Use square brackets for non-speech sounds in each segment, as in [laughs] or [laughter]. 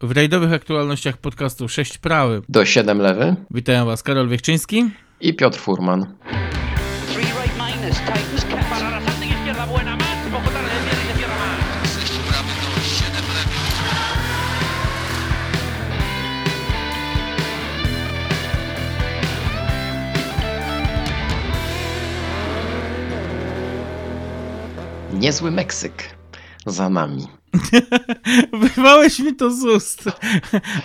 W rajdowych aktualnościach podcastu 6 prawy do 7 lewy. Witam Was Karol Wiechczyński i Piotr Furman. Niezły Meksyk za nami. [laughs] Wyrwałeś mi to z ust,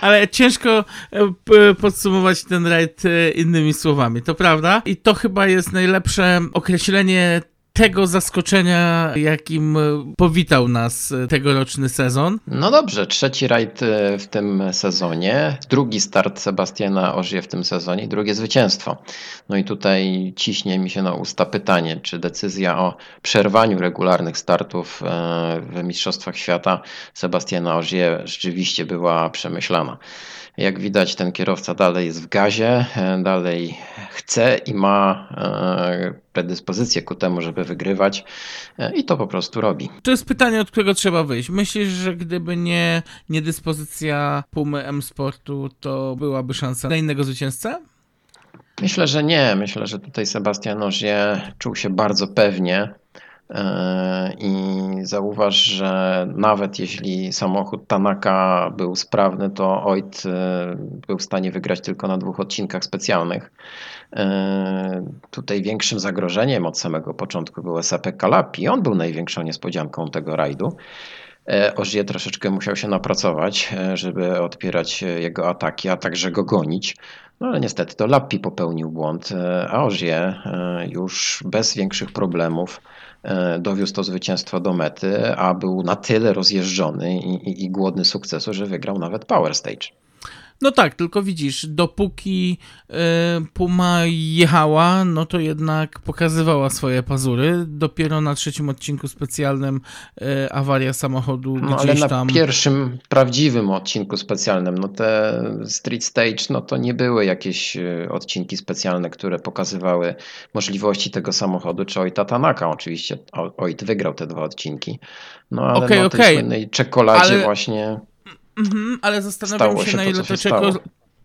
ale ciężko e, podsumować ten rajd e, innymi słowami, to prawda? I to chyba jest najlepsze określenie tego zaskoczenia, jakim powitał nas tegoroczny sezon. No dobrze, trzeci rajd e, w tym sezonie, drugi start Sebastiana Ożie w tym sezonie, drugie zwycięstwo. No i tutaj ciśnie mi się na usta pytanie, czy decyzja o przerwaniu regularnych startów e, w Mistrzostwach Świata Sebastiana Ożie rzeczywiście była przemyślana. Jak widać, ten kierowca dalej jest w gazie, e, dalej chce i ma e, predyspozycję ku temu, żeby wygrywać e, i to po prostu robi. To jest pytanie, od którego trzeba wyjść. Myślisz, że gdyby nie, nie dyspozycja Pumy M-Sportu, to byłaby szansa na innego zwycięzcę? Myślę, że nie. Myślę, że tutaj Sebastian Ożie czuł się bardzo pewnie i zauważ, że nawet jeśli samochód Tanaka był sprawny, to Oit e, był w stanie wygrać tylko na dwóch odcinkach specjalnych. E, tutaj większym zagrożeniem od samego początku był SAP Kalapi. On był największą niespodzianką tego rajdu. E, Ożie troszeczkę musiał się napracować, żeby odpierać jego ataki, a także go gonić. No ale niestety to Lappi popełnił błąd, a Ożie już bez większych problemów E, dowiózł to zwycięstwo do mety, a był na tyle rozjeżdżony i, i, i głodny sukcesu, że wygrał nawet Power Stage. No tak, tylko widzisz, dopóki y, Puma jechała, no to jednak pokazywała swoje pazury. Dopiero na trzecim odcinku specjalnym y, awaria samochodu no, gdzieś ale na pierwszym prawdziwym odcinku specjalnym, no te Street Stage, no to nie były jakieś y, odcinki specjalne, które pokazywały możliwości tego samochodu, czy Oita Tanaka. Oczywiście Oit wygrał te dwa odcinki. No ale okay, na tej okay. słynnej czekoladzie ale... właśnie Mhm, ale zastanawiam się, się, na ile to, to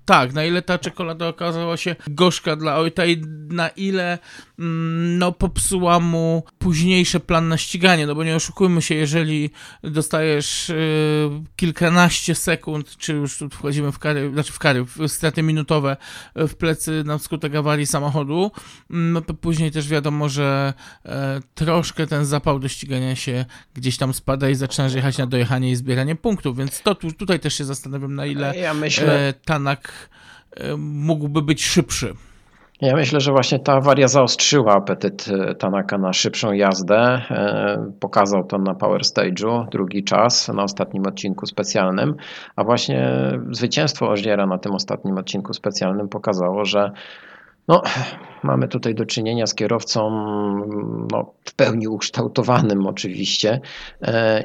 tak, na ile ta czekolada okazała się gorzka dla ojca i na ile mm, no, popsuła mu późniejszy plan na ściganie, no bo nie oszukujmy się, jeżeli dostajesz y, kilkanaście sekund, czy już tu wchodzimy w kary, znaczy w kary, w straty minutowe w plecy na skutek awarii samochodu, mm, no to później też wiadomo, że y, troszkę ten zapał do ścigania się gdzieś tam spada i zaczynasz jechać na dojechanie i zbieranie punktów, więc to tu, tutaj też się zastanawiam, na ile ja myślę... y, Tanak E, mógłby być szybszy. Ja myślę, że właśnie ta awaria zaostrzyła apetyt e, Tanaka na szybszą jazdę. E, pokazał to na Power Stage'u drugi czas na ostatnim odcinku specjalnym, a właśnie zwycięstwo Ożiera na tym ostatnim odcinku specjalnym pokazało, że no, mamy tutaj do czynienia z kierowcą no, w pełni ukształtowanym oczywiście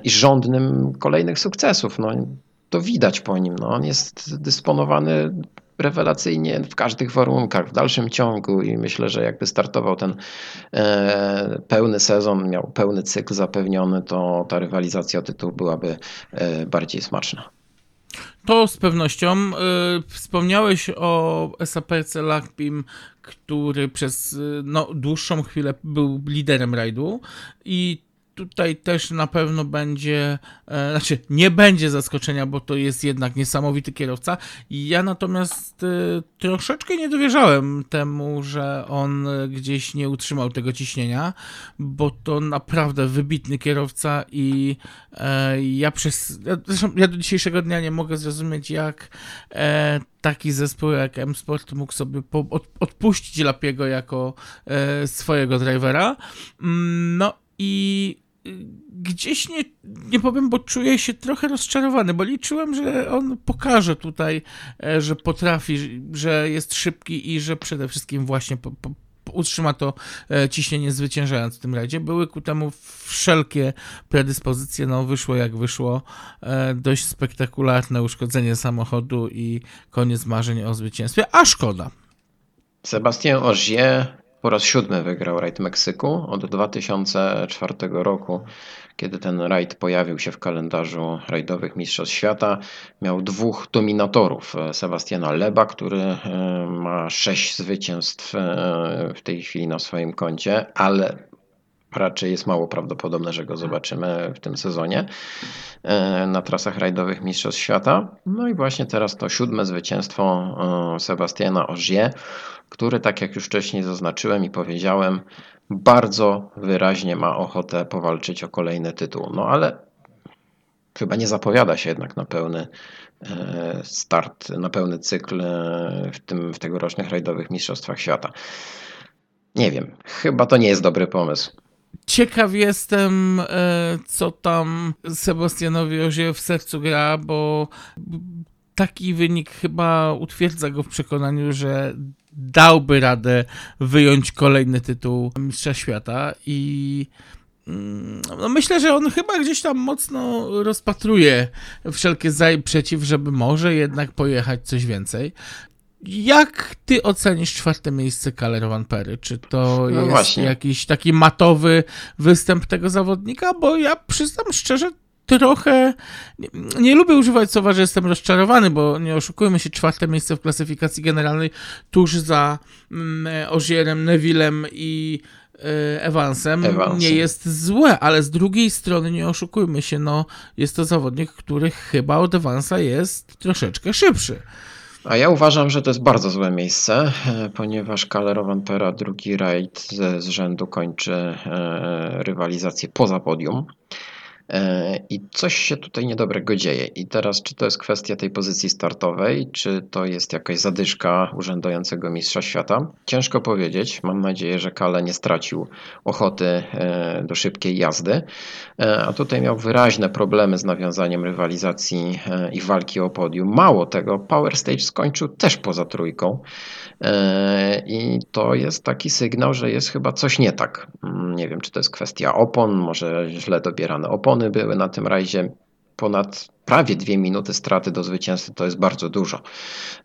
i żądnym kolejnych sukcesów. No, to widać po nim. No, on jest dysponowany rewelacyjnie w każdych warunkach, w dalszym ciągu i myślę, że jakby startował ten e, pełny sezon, miał pełny cykl zapewniony, to ta rywalizacja o tytuł byłaby e, bardziej smaczna. To z pewnością. E, wspomniałeś o SAPC Lakpim, który przez no, dłuższą chwilę był liderem rajdu i tutaj też na pewno będzie, e, znaczy nie będzie zaskoczenia, bo to jest jednak niesamowity kierowca. Ja natomiast e, troszeczkę nie dowierzałem temu, że on gdzieś nie utrzymał tego ciśnienia, bo to naprawdę wybitny kierowca i e, ja przez, zresztą ja do dzisiejszego dnia nie mogę zrozumieć, jak taki zespół jak M-Sport mógł sobie odpuścić Lapiego jako swojego drivera. Mm, no i gdzieś nie, nie powiem, bo czuję się trochę rozczarowany, bo liczyłem, że on pokaże tutaj, e, że potrafi, że jest szybki i że przede wszystkim właśnie po, po, utrzyma to e, ciśnienie zwyciężając w tym rajdzie. Były ku temu wszelkie predyspozycje, no wyszło jak wyszło. E, dość spektakularne uszkodzenie samochodu i koniec marzeń o zwycięstwie, a szkoda. Sebastian Ogier po raz siódmy wygrał rajd Meksyku od 2004 roku, kiedy ten rajd pojawił się w kalendarzu rajdowych Mistrzostw Świata. Miał dwóch dominatorów, Sebastiana Leba, który e, ma sześć zwycięstw e, w tej chwili na swoim koncie, ale raczej jest mało prawdopodobne, że go zobaczymy w tym sezonie e, na trasach rajdowych Mistrzostw Świata. No i właśnie teraz to siódme zwycięstwo e, Sebastiana Ogier, który, tak jak już wcześniej zaznaczyłem i powiedziałem, bardzo wyraźnie ma ochotę powalczyć o kolejny tytuł. No ale chyba nie zapowiada się jednak na pełny e, start, na pełny cykl w, tym, w tegorocznych rajdowych Mistrzostwach Świata. Nie wiem, chyba to nie jest dobry pomysł. Ciekaw jestem, e, co tam Sebastianowi Ozie w sercu gra, bo taki wynik chyba utwierdza go w przekonaniu, że dałby radę wyjąć kolejny tytuł Mistrza Świata i mm, no myślę, że on chyba gdzieś tam mocno rozpatruje wszelkie za i przeciw, żeby może jednak pojechać coś więcej. Jak ty ocenisz czwarte miejsce Kalerowan Perry? Czy to no jest właśnie. jakiś taki matowy występ tego zawodnika? Bo ja przyznam szczerze, trochę nie, nie, lubię używać słowa, że jestem rozczarowany, bo nie oszukujmy się, czwarte miejsce w klasyfikacji generalnej tuż za mm, Ozierem, Nevillem i y, Evansem, Evansem nie jest złe, ale z drugiej strony nie oszukujmy się, no jest to zawodnik, który chyba od Evansa jest troszeczkę szybszy. A ja uważam, że to jest bardzo złe miejsce, e, ponieważ Kalerowan Pera drugi rajd z rzędu kończy e, rywalizację poza podium. E, I coś się tutaj niedobrego dzieje. I teraz, czy to jest kwestia tej pozycji startowej, czy to jest jakaś zadyszka urzędującego mistrza świata? Ciężko powiedzieć. Mam nadzieję, że Kale nie stracił ochoty e, do szybkiej jazdy. E, a tutaj miał wyraźne problemy z nawiązaniem rywalizacji i walki o podium. Mało tego, Power Stage skończył też poza trójką. I to jest taki sygnał, że jest chyba coś nie tak. Mm, nie wiem, czy to jest kwestia opon, może źle dobierane opony były na tym rajdzie. Ponad prawie dwie minuty straty do zwycięstwa to jest bardzo dużo.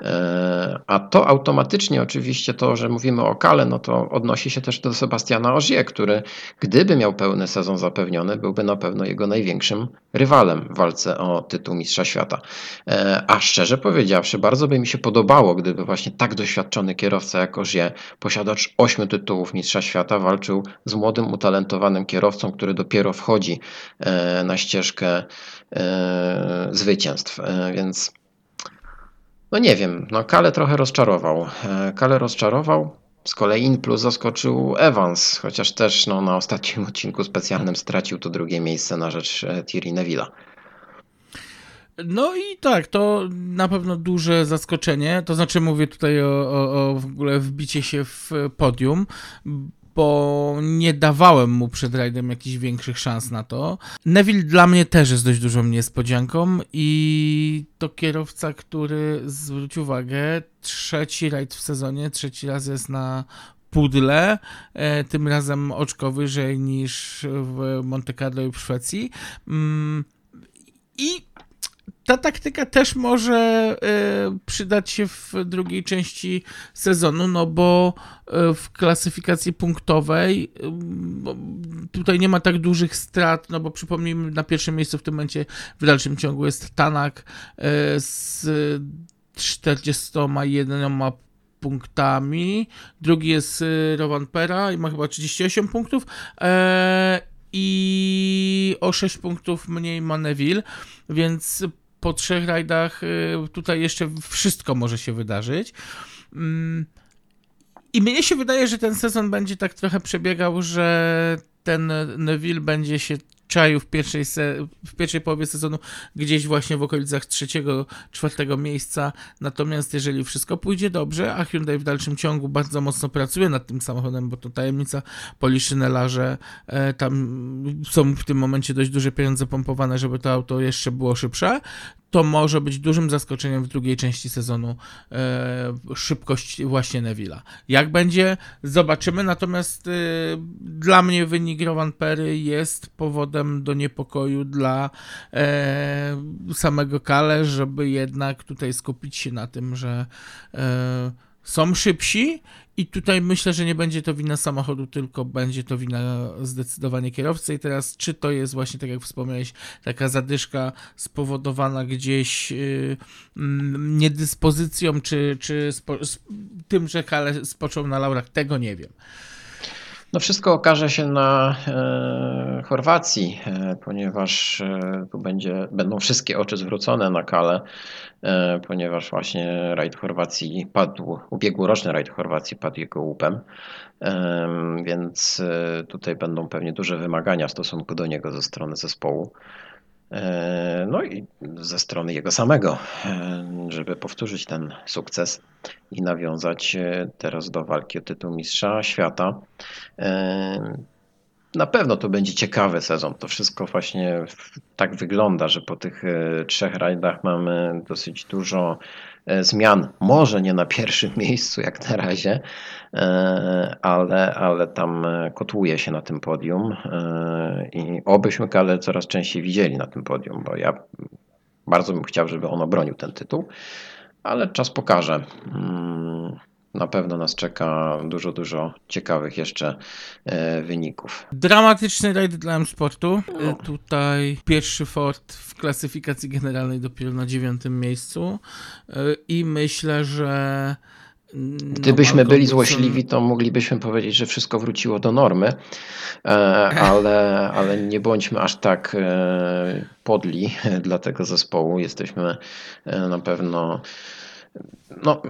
E, a to automatycznie oczywiście to, że mówimy o Kale, no to odnosi się też do Sebastiana Ogier, który gdyby miał pełny sezon zapewniony, byłby na pewno jego największym rywalem w walce o tytuł Mistrza Świata. E, a szczerze powiedziawszy, bardzo by mi się podobało, gdyby właśnie tak doświadczony kierowca jak Ogier, posiadacz ośmiu tytułów Mistrza Świata, walczył z młodym, utalentowanym kierowcą, który dopiero wchodzi e, na ścieżkę zwycięstw, e, więc no nie wiem, no Kale trochę rozczarował. E, Kale rozczarował, z kolei In Plus zaskoczył Evans, chociaż też no, na ostatnim odcinku specjalnym stracił to drugie miejsce na rzecz e, Thierry Neville'a. No i tak, to na pewno duże zaskoczenie. To znaczy, mówię tutaj o, o, o w ogóle wbicie się w podium, bo nie dawałem mu przed rajdem jakichś większych szans na to. Neville dla mnie też jest dość dużą niespodzianką i to kierowca, który zwróć uwagę, trzeci rajd w sezonie, trzeci raz jest na pudle, e, tym razem oczko wyżej niż w Monte Carlo i w Szwecji. Mm, I ta taktyka też może y, przydać się w drugiej części sezonu, no bo y, w klasyfikacji punktowej y, tutaj nie ma tak dużych strat, no bo przypomnijmy, na pierwszym miejscu w tym momencie w dalszym ciągu jest Tanak z 41 punktami, drugi jest Rowan Pera i ma chyba 38 punktów e, i o 6 punktów mniej ma Neville, więc po trzech rajdach y, tutaj jeszcze wszystko może się wydarzyć. Mm, I mnie się wydaje, że ten sezon będzie tak trochę przebiegał, że ten Neville będzie się czaił w pierwszej, w pierwszej połowie sezonu gdzieś właśnie w okolicach trzeciego, czwartego miejsca. Natomiast jeżeli wszystko pójdzie dobrze, a Hyundai w dalszym ciągu bardzo mocno pracuje nad tym samochodem, bo to tajemnica Poliszynela, że e, tam są w tym momencie dość duże pieniądze pompowane, żeby to auto jeszcze było szybsze, to może być dużym zaskoczeniem w drugiej części sezonu e, szybkość właśnie Neville'a. Jak będzie, zobaczymy, natomiast e, dla mnie wynik Rowan Perry jest powodem do niepokoju dla e, samego Kale, żeby jednak tutaj skupić się na tym, że e, są szybsi I tutaj myślę, że nie będzie to wina samochodu, tylko będzie to wina zdecydowanie kierowcy. I teraz, czy to jest właśnie, tak jak wspomniałeś, taka zadyszka spowodowana gdzieś yy, niedyspozycją, czy, czy spo, tym, że Kale spoczął na laurach, tego nie wiem. No wszystko okaże się na e, Chorwacji, e, ponieważ e, tu będzie, będą wszystkie oczy zwrócone na Kale, ponieważ właśnie rajd Chorwacji padł, ubiegłoroczny rajd Chorwacji padł jego łupem, więc tutaj będą pewnie duże wymagania w stosunku do niego ze strony zespołu. E, no i ze strony jego samego, e, żeby powtórzyć ten sukces i nawiązać e, teraz do walki o tytuł Mistrza Świata. Na pewno to będzie ciekawy sezon. To wszystko właśnie tak wygląda, że po tych trzech rajdach mamy dosyć dużo E, zmian. Może nie na pierwszym [laughs] miejscu jak na razie, e, ale, ale tam e, kotłuje się na tym podium i obyśmy Kale coraz częściej widzieli na tym podium, bo ja bardzo bym chciał, żeby on obronił ten tytuł, ale czas pokaże. Mm, na pewno nas czeka dużo, dużo ciekawych jeszcze e, wyników. Dramatyczny rajd dla M-Sportu. No. E, tutaj pierwszy Ford w klasyfikacji generalnej dopiero na dziewiątym miejscu e, i myślę, że no, Gdybyśmy byli złośliwi, to moglibyśmy powiedzieć, że wszystko wróciło do normy, ale, ale nie bądźmy aż tak podli dla tego zespołu. Jesteśmy na pewno no,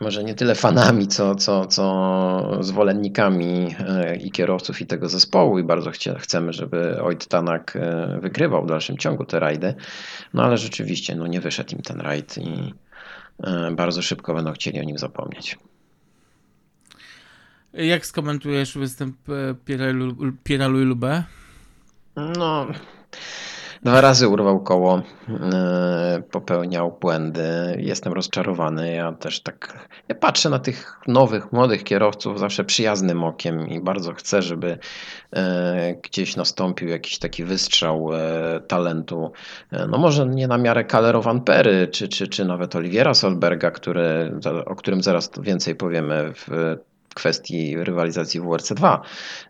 może nie tyle fanami, co, co, co zwolennikami e, i kierowców i tego zespołu i bardzo chcie, chcemy, żeby Oit Tanak e, wygrywał w dalszym ciągu te rajdy, no ale rzeczywiście no nie wyszedł im ten rajd i e, bardzo szybko będą chcieli o nim zapomnieć. Jak skomentujesz występ Louis Lube? No, Dwa razy urwał koło, e, popełniał błędy. Jestem rozczarowany. Ja też tak ja patrzę na tych nowych, młodych kierowców zawsze przyjaznym okiem i bardzo chcę, żeby e, gdzieś nastąpił jakiś taki wystrzał e, talentu. No może nie na miarę Calero Van Pery, czy, czy, czy nawet Oliviera Solberga, który, o którym zaraz więcej powiemy w kwestii rywalizacji w WRC 2,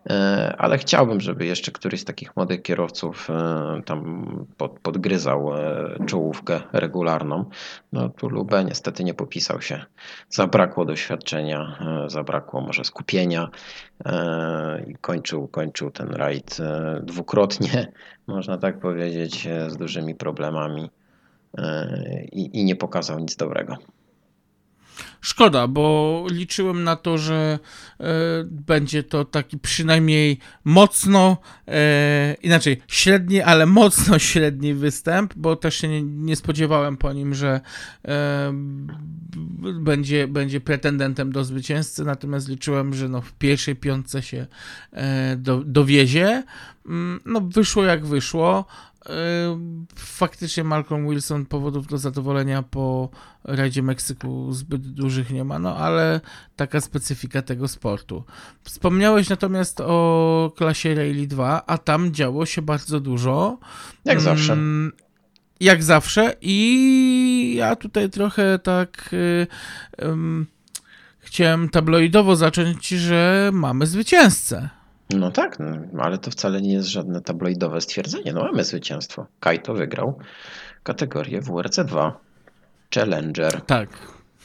e, ale chciałbym, żeby jeszcze któryś z takich młodych kierowców e, tam pod, podgryzał e, czołówkę regularną. No tu Lube niestety nie popisał się. Zabrakło doświadczenia, zabrakło może skupienia i kończył, kończył ten rajd dwukrotnie, [laughs] można tak powiedzieć, z dużymi problemami i, i nie pokazał nic dobrego. Szkoda, bo liczyłem na to, że e, będzie to taki przynajmniej mocno, e, inaczej średni, ale mocno [laughs] średni występ, bo też się nie, nie spodziewałem po nim, że e, będzie, będzie pretendentem do zwycięzcy, natomiast liczyłem, że no w pierwszej piątce się e, do, dowiezie. Mm, no wyszło jak wyszło. Faktycznie Malcolm Wilson powodów do zadowolenia po rajdzie Meksyku zbyt dużych nie ma, no ale taka specyfika tego sportu. Wspomniałeś natomiast o klasie Rally 2, a tam działo się bardzo dużo. Jak zawsze. Jak zawsze i ja tutaj trochę tak um, chciałem tabloidowo zacząć, że mamy zwycięzcę. No tak, no, ale to wcale nie jest żadne tabloidowe stwierdzenie. No mamy zwycięstwo. Kaito wygrał kategorię WRC 2 Challenger. Tak.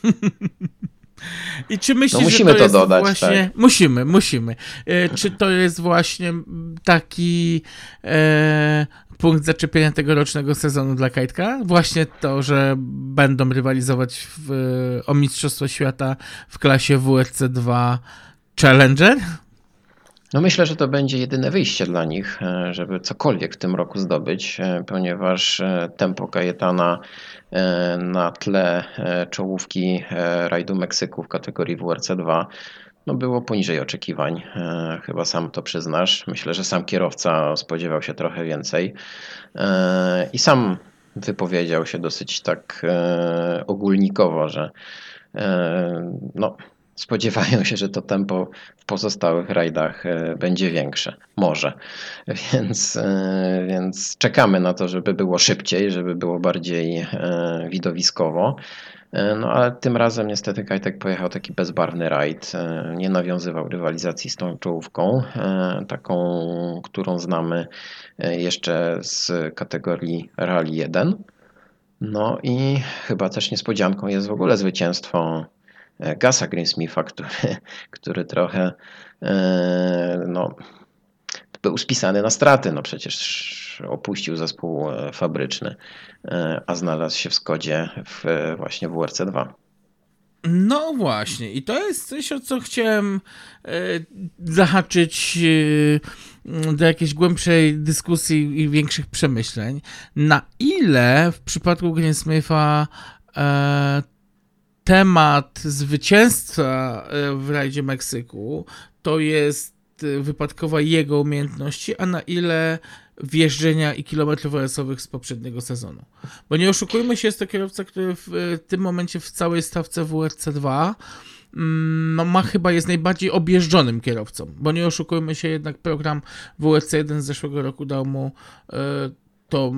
[laughs] I czy myślisz, no musimy że to, to jest dodać, właśnie... Tak. Musimy, musimy. E, czy to jest właśnie taki e, punkt zaczepienia tegorocznego sezonu dla Kajtka? Właśnie to, że będą rywalizować w, o Mistrzostwo Świata w klasie WRC 2 Challenger? No myślę, że to będzie jedyne wyjście dla nich, e, żeby cokolwiek w tym roku zdobyć, e, ponieważ e, tempo Kajetana na tle czołówki rajdu Meksyku w kategorii WRC2 no było poniżej oczekiwań. Chyba sam to przyznasz. Myślę, że sam kierowca spodziewał się trochę więcej i sam wypowiedział się dosyć tak ogólnikowo, że no, spodziewają się, że to tempo w pozostałych rajdach będzie większe. Może. Więc, więc czekamy na to, żeby było szybciej, żeby było bardziej widowiskowo. E, no ale tym razem niestety Kajtek pojechał taki bezbarwny rajd. E, nie nawiązywał rywalizacji z tą czołówką, e, taką, którą znamy jeszcze z kategorii Rally 1. No i chyba też niespodzianką jest w ogóle zwycięstwo Gasa Greensmitha, który, [laughs] który trochę no, był spisany na straty. No przecież opuścił zespół e, fabryczny, e, a znalazł się w Skodzie w, właśnie w WRC2. No właśnie, i to jest coś, o co chciałem e, zahaczyć do jakiejś głębszej dyskusji i większych przemyśleń. Na ile w przypadku Greensmitha temat zwycięstwa w rajdzie Meksyku to jest wypadkowa jego umiejętności, a na ile wjeżdżenia i kilometrów OS-owych z poprzedniego sezonu. Bo nie oszukujmy się, jest to kierowca, który w tym momencie w całej stawce WRC2 mm, no, ma chyba jest najbardziej objeżdżonym kierowcą, bo nie oszukujmy się, jednak program WRC1 z zeszłego roku dał mu tą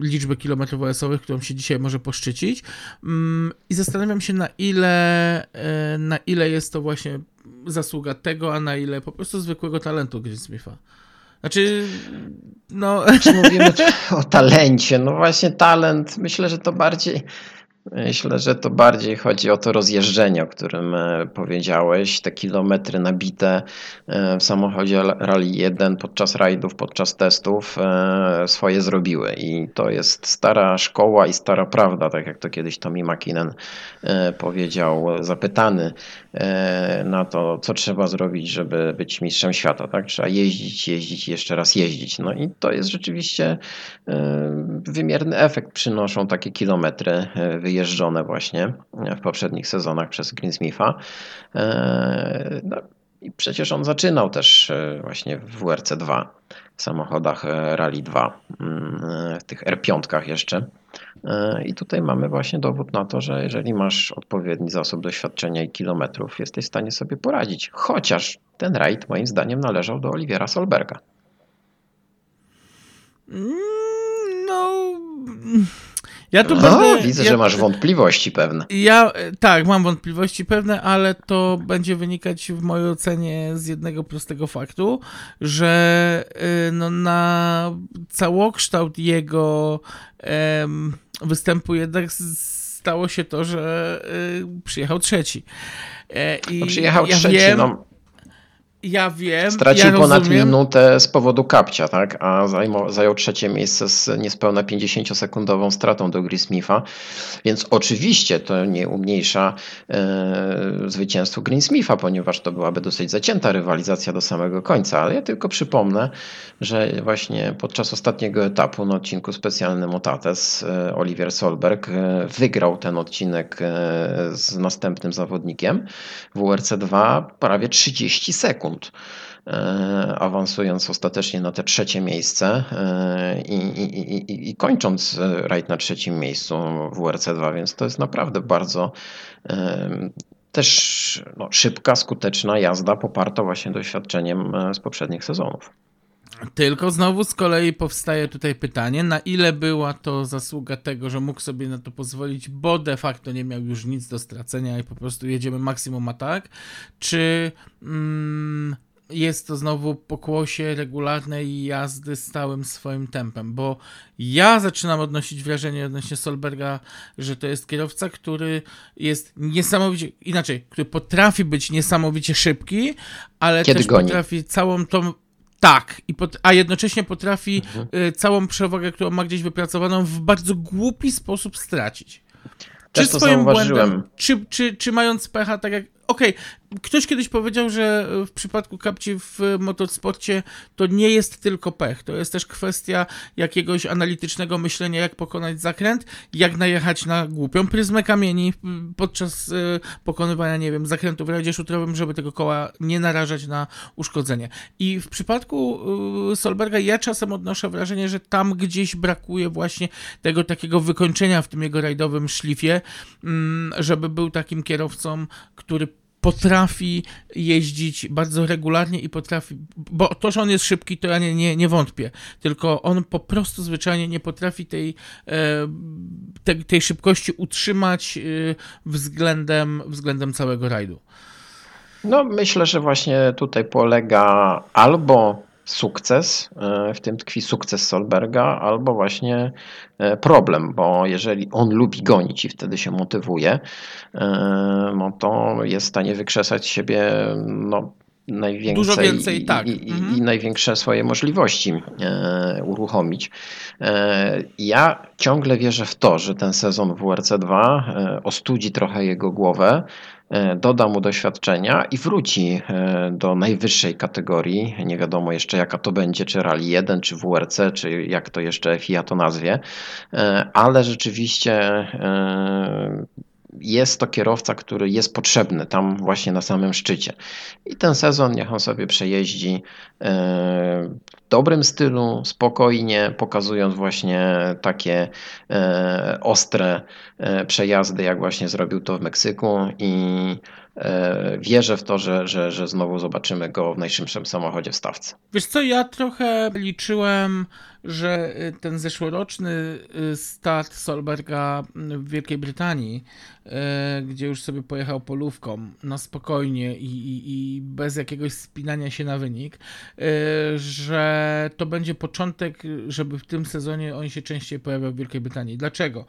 y, liczbę kilometrów OS-owych, którą się dzisiaj może poszczycić y, i zastanawiam się na ile, y, na ile jest to właśnie zasługa tego, a na ile po prostu zwykłego talentu Greensmitha. Znaczy, no... Czy mówimy o talencie? No właśnie talent, myślę, że to bardziej Myślę, że to bardziej chodzi o to rozjeżdżenie, o którym e, powiedziałeś. Te kilometry nabite e, w samochodzie Rally 1 podczas rajdów, podczas testów e, swoje zrobiły. I to jest stara szkoła i stara prawda, tak jak to kiedyś Tommy McKinnon powiedział, zapytany na to, co trzeba zrobić, żeby być mistrzem świata. Tak? Trzeba jeździć, jeździć jeszcze raz jeździć. No i to jest rzeczywiście wymierny efekt przynoszą takie kilometry wyjeżdżania jeżdżone właśnie w poprzednich sezonach przez Greensmitha. E, no, I przecież on zaczynał też e, właśnie w WRC2, w samochodach e, Rally 2, mm, w tych R5 jeszcze. I tutaj mamy właśnie dowód na to, że jeżeli masz odpowiedni zasób doświadczenia i kilometrów, jesteś w stanie sobie poradzić. Chociaż ten rajd moim zdaniem należał do Oliwiera Solberga. Mm, no ja tu no, będę, widzę, ja, że masz wątpliwości pewne. Ja tak, mam wątpliwości pewne, ale to będzie wynikać w mojej ocenie z jednego prostego faktu, że y, no, na całokształt jego um, występu jednak stało się to, że y, przyjechał trzeci. E, I no, przyjechał ja trzeci, wiem, no ja wiem. Stracił ja ponad rozumiem. minutę z powodu kapcia, tak? A zajmował, zajął trzecie miejsce z niespełna 50-sekundową stratą do Greensmitha. Więc oczywiście to nie umniejsza e, zwycięstwu Greensmitha, ponieważ to byłaby dosyć zacięta rywalizacja do samego końca. Ale ja tylko przypomnę, że właśnie podczas ostatniego etapu na odcinku specjalnym Otates e, Oliver Solberg e, wygrał ten odcinek e, z następnym zawodnikiem WRC 2 prawie 30 sekund e, awansując ostatecznie na te trzecie miejsce e, i, i, i, i kończąc rajd na trzecim miejscu w WRC2, więc to jest naprawdę bardzo e, też no, szybka, skuteczna jazda poparta właśnie doświadczeniem z poprzednich sezonów. Tylko znowu z kolei powstaje tutaj pytanie, na ile była to zasługa tego, że mógł sobie na to pozwolić, bo de facto nie miał już nic do stracenia i po prostu jedziemy maksimum atak, czy mm, jest to znowu pokłosie regularnej jazdy stałym swoim tempem, bo ja zaczynam odnosić wrażenie odnośnie Solberga, że to jest kierowca, który jest niesamowicie, inaczej, który potrafi być niesamowicie szybki, ale Kiedy też goni. potrafi całą tą tak, i pot, a jednocześnie potrafi mhm. y, całą przewagę, którą ma gdzieś wypracowaną, w bardzo głupi sposób stracić. Też czy swoim błędem, czy, czy, czy mając pecha, tak jak okej, okay. Ktoś kiedyś powiedział, że w przypadku kapci w motorsporcie to nie jest tylko pech, to jest też kwestia jakiegoś analitycznego myślenia, jak pokonać zakręt, jak najechać na głupią pryzmę kamieni podczas y, pokonywania, nie wiem, zakrętu w radzie szutrowym, żeby tego koła nie narażać na uszkodzenie. I w przypadku y, Solberga ja czasem odnoszę wrażenie, że tam gdzieś brakuje właśnie tego takiego wykończenia w tym jego rajdowym szlifie, mm, żeby był takim kierowcą, który potrafi jeździć bardzo regularnie i potrafi, bo to, że on jest szybki, to ja nie, nie, nie wątpię, tylko on po prostu zwyczajnie nie potrafi tej, e, tej, tej szybkości utrzymać e, względem, względem całego rajdu. No, myślę, że właśnie tutaj polega albo sukces, e, w tym tkwi sukces Solberga, albo właśnie e, problem, bo jeżeli on lubi gonić i wtedy się motywuje, e, no to jest w stanie wykrzesać siebie no, najwięcej Dużo więcej, i, tak. i, Mhm. i największe swoje możliwości e, uruchomić. E, ja ciągle wierzę w to, że ten sezon WRC2 e, ostudzi trochę jego głowę, doda mu doświadczenia i wróci e, do najwyższej kategorii. Nie wiadomo jeszcze jaka to będzie, czy Rally 1, czy WRC, czy jak to jeszcze FIA to nazwie, e, ale rzeczywiście e, jest to kierowca, który jest potrzebny tam właśnie na samym szczycie. I ten sezon niech on sobie przejeździ e, w dobrym stylu, spokojnie, pokazując właśnie takie e, ostre e, przejazdy, jak właśnie zrobił to w Meksyku i wierzę w to, że, że, że znowu zobaczymy go w najszybszym samochodzie w stawce. Wiesz co, ja trochę liczyłem, że ten zeszłoroczny start Solberga w Wielkiej Brytanii, gdzie już sobie pojechał polówką na spokojnie i, i, i bez jakiegoś spinania się na wynik, że to będzie początek, żeby w tym sezonie on się częściej pojawiał w Wielkiej Brytanii. Dlaczego?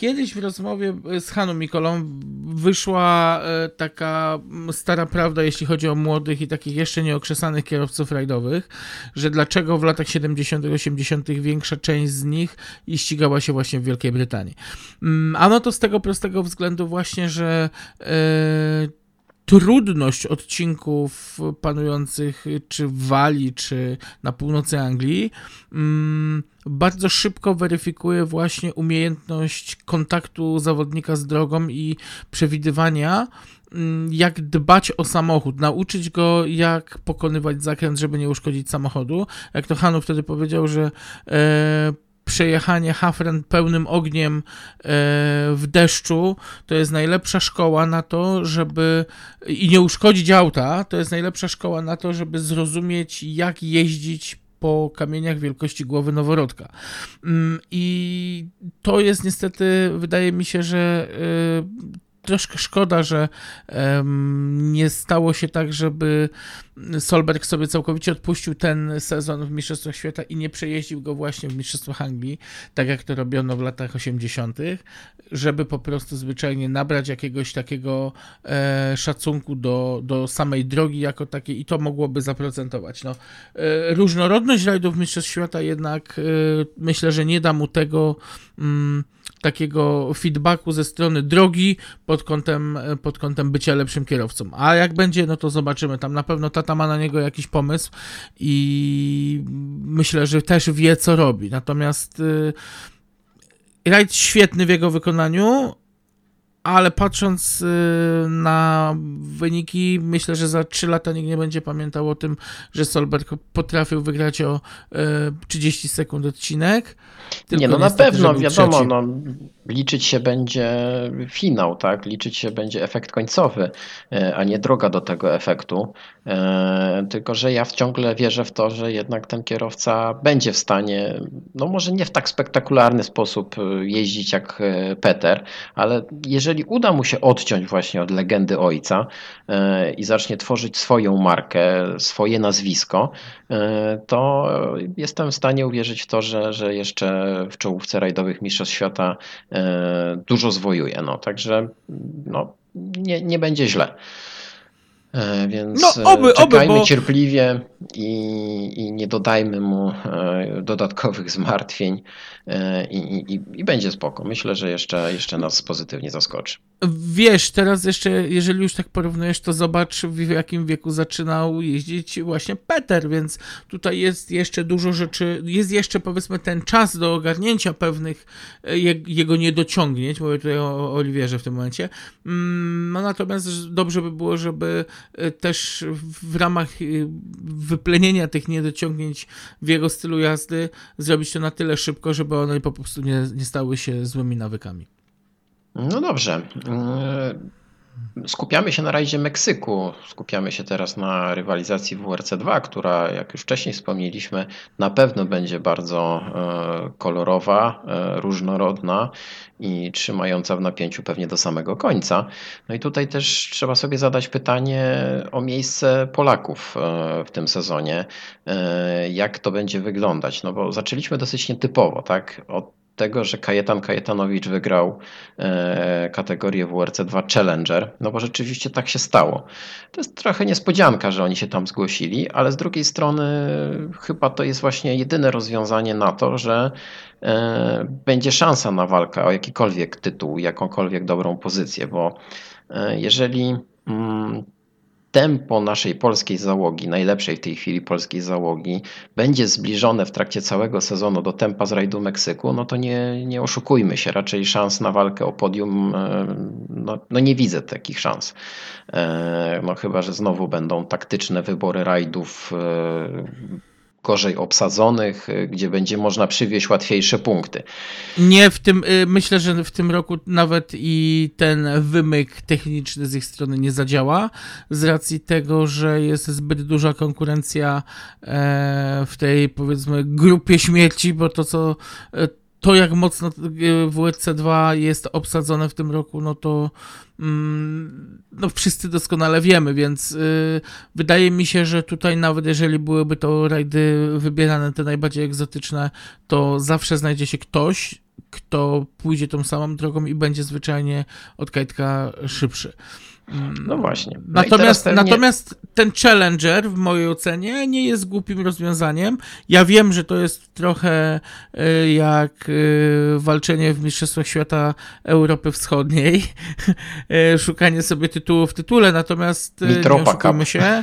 Kiedyś w rozmowie z Haną Mikolą wyszła taka stara prawda, jeśli chodzi o młodych i takich jeszcze nieokrzesanych kierowców rajdowych, że dlaczego w latach 70., 80. większa część z nich ścigała się właśnie w Wielkiej Brytanii. Ano to z tego prostego względu właśnie, że trudność odcinków panujących czy w Walii, czy na północy Anglii mm, bardzo szybko weryfikuje właśnie umiejętność kontaktu zawodnika z drogą i przewidywania, mm, jak dbać o samochód, nauczyć go, jak pokonywać zakręt, żeby nie uszkodzić samochodu. Jak to Hanu wtedy powiedział, że e, przejechanie Hafren pełnym ogniem w deszczu to jest najlepsza szkoła na to, żeby i nie uszkodzić auta, to jest najlepsza szkoła na to, żeby zrozumieć, jak jeździć po kamieniach wielkości głowy noworodka. I to jest niestety, wydaje mi się, że troszkę szkoda, że nie stało się tak, żeby Solberg sobie całkowicie odpuścił ten sezon w Mistrzostwach Świata i nie przejeździł go właśnie w Mistrzostwach Anglii, tak jak to robiono w latach 80., żeby po prostu zwyczajnie nabrać jakiegoś takiego e, szacunku do, do samej drogi jako takiej i to mogłoby zaprocentować. No, e, różnorodność rajdów Mistrzostw Świata jednak e, myślę, że nie da mu tego mm, takiego feedbacku ze strony drogi pod kątem, pod kątem bycia lepszym kierowcą. A jak będzie, no to zobaczymy. Tam na pewno tata ma na niego jakiś pomysł i myślę, że też wie, co robi. Natomiast yy, rajd świetny w jego wykonaniu, ale patrząc y, na wyniki, myślę, że za 3 lata nikt nie będzie pamiętał o tym, że Solberg potrafił wygrać o 30 sekund odcinek. nie, no na pewno, wiadomo, no, liczyć się będzie finał, tak? Liczyć się będzie efekt końcowy, a nie droga do tego efektu. Tylko, że ja ciągle wierzę w to, że jednak ten kierowca będzie w stanie, no może nie w tak spektakularny sposób jeździć jak Peter, ale jeżeli uda mu się odciąć właśnie od legendy ojca i zacznie tworzyć swoją markę, swoje nazwisko, to jestem w stanie uwierzyć w to, że, że jeszcze w czołówce rajdowych Mistrzostw Świata dużo zwojuje. No, także no, nie, nie będzie źle. Więc no, oby, czekajmy oby, bo... cierpliwie i, i, nie dodajmy mu dodatkowych zmartwień i, i, i, będzie spoko. Myślę, że jeszcze, jeszcze nas pozytywnie zaskoczy. Wiesz, teraz jeszcze, jeżeli już tak porównujesz, to zobacz w jakim wieku zaczynał jeździć właśnie Peter, więc tutaj jest jeszcze dużo rzeczy, jest jeszcze powiedzmy ten czas do ogarnięcia pewnych jego niedociągnięć, mówię tutaj o Oliwierze w tym momencie, no natomiast dobrze by było, żeby też w ramach wyplenienia tych niedociągnięć w jego stylu jazdy zrobić to na tyle szybko, żeby one po prostu nie, nie stały się złymi nawykami. No dobrze. Skupiamy się na rajdzie Meksyku, skupiamy się teraz na rywalizacji WRC2, która, jak już wcześniej wspomnieliśmy, na pewno będzie bardzo e, kolorowa, e, różnorodna i trzymająca w napięciu pewnie do samego końca. No i tutaj też trzeba sobie zadać pytanie o miejsce Polaków e, w tym sezonie. Jak to będzie wyglądać? No bo zaczęliśmy dosyć nietypowo, tak? Od tego, że Kajetan Kajetanowicz wygrał e, kategorię WRC2 Challenger, no bo rzeczywiście tak się stało. To jest trochę niespodzianka, że oni się tam zgłosili, ale z drugiej strony chyba to jest właśnie jedyne rozwiązanie na to, że e, będzie szansa na walkę o jakikolwiek tytuł, jakąkolwiek dobrą pozycję, bo e, jeżeli mm, tempo naszej polskiej załogi, najlepszej w tej chwili polskiej załogi, będzie zbliżone w trakcie całego sezonu do tempa z rajdu Meksyku, no to nie, nie oszukujmy się, raczej szans na walkę o podium, e, no, no nie widzę takich szans. E, no chyba, że znowu będą taktyczne wybory rajdów e, gorzej obsadzonych, y, gdzie będzie można przywieźć łatwiejsze punkty. Nie, w tym, y, myślę, że w tym roku nawet i ten wymyk techniczny z ich strony nie zadziała, z racji tego, że jest zbyt duża konkurencja e, w tej, powiedzmy, grupie śmierci, bo to, co e, to jak mocno WRC2 jest obsadzone w tym roku, no to mm, no wszyscy doskonale wiemy, więc y, wydaje mi się, że tutaj nawet jeżeli byłyby to rajdy wybierane te najbardziej egzotyczne, to zawsze znajdzie się ktoś, kto pójdzie tą samą drogą i będzie zwyczajnie od kajtka szybszy. No właśnie. No natomiast, pewnie... natomiast ten Challenger w mojej ocenie nie jest głupim rozwiązaniem. Ja wiem, że to jest trochę y, jak y, walczenie w Mistrzostwach Świata Europy Wschodniej, [laughs] y, szukanie sobie tytułu w tytule, natomiast Mitropa nie oszukujmy się.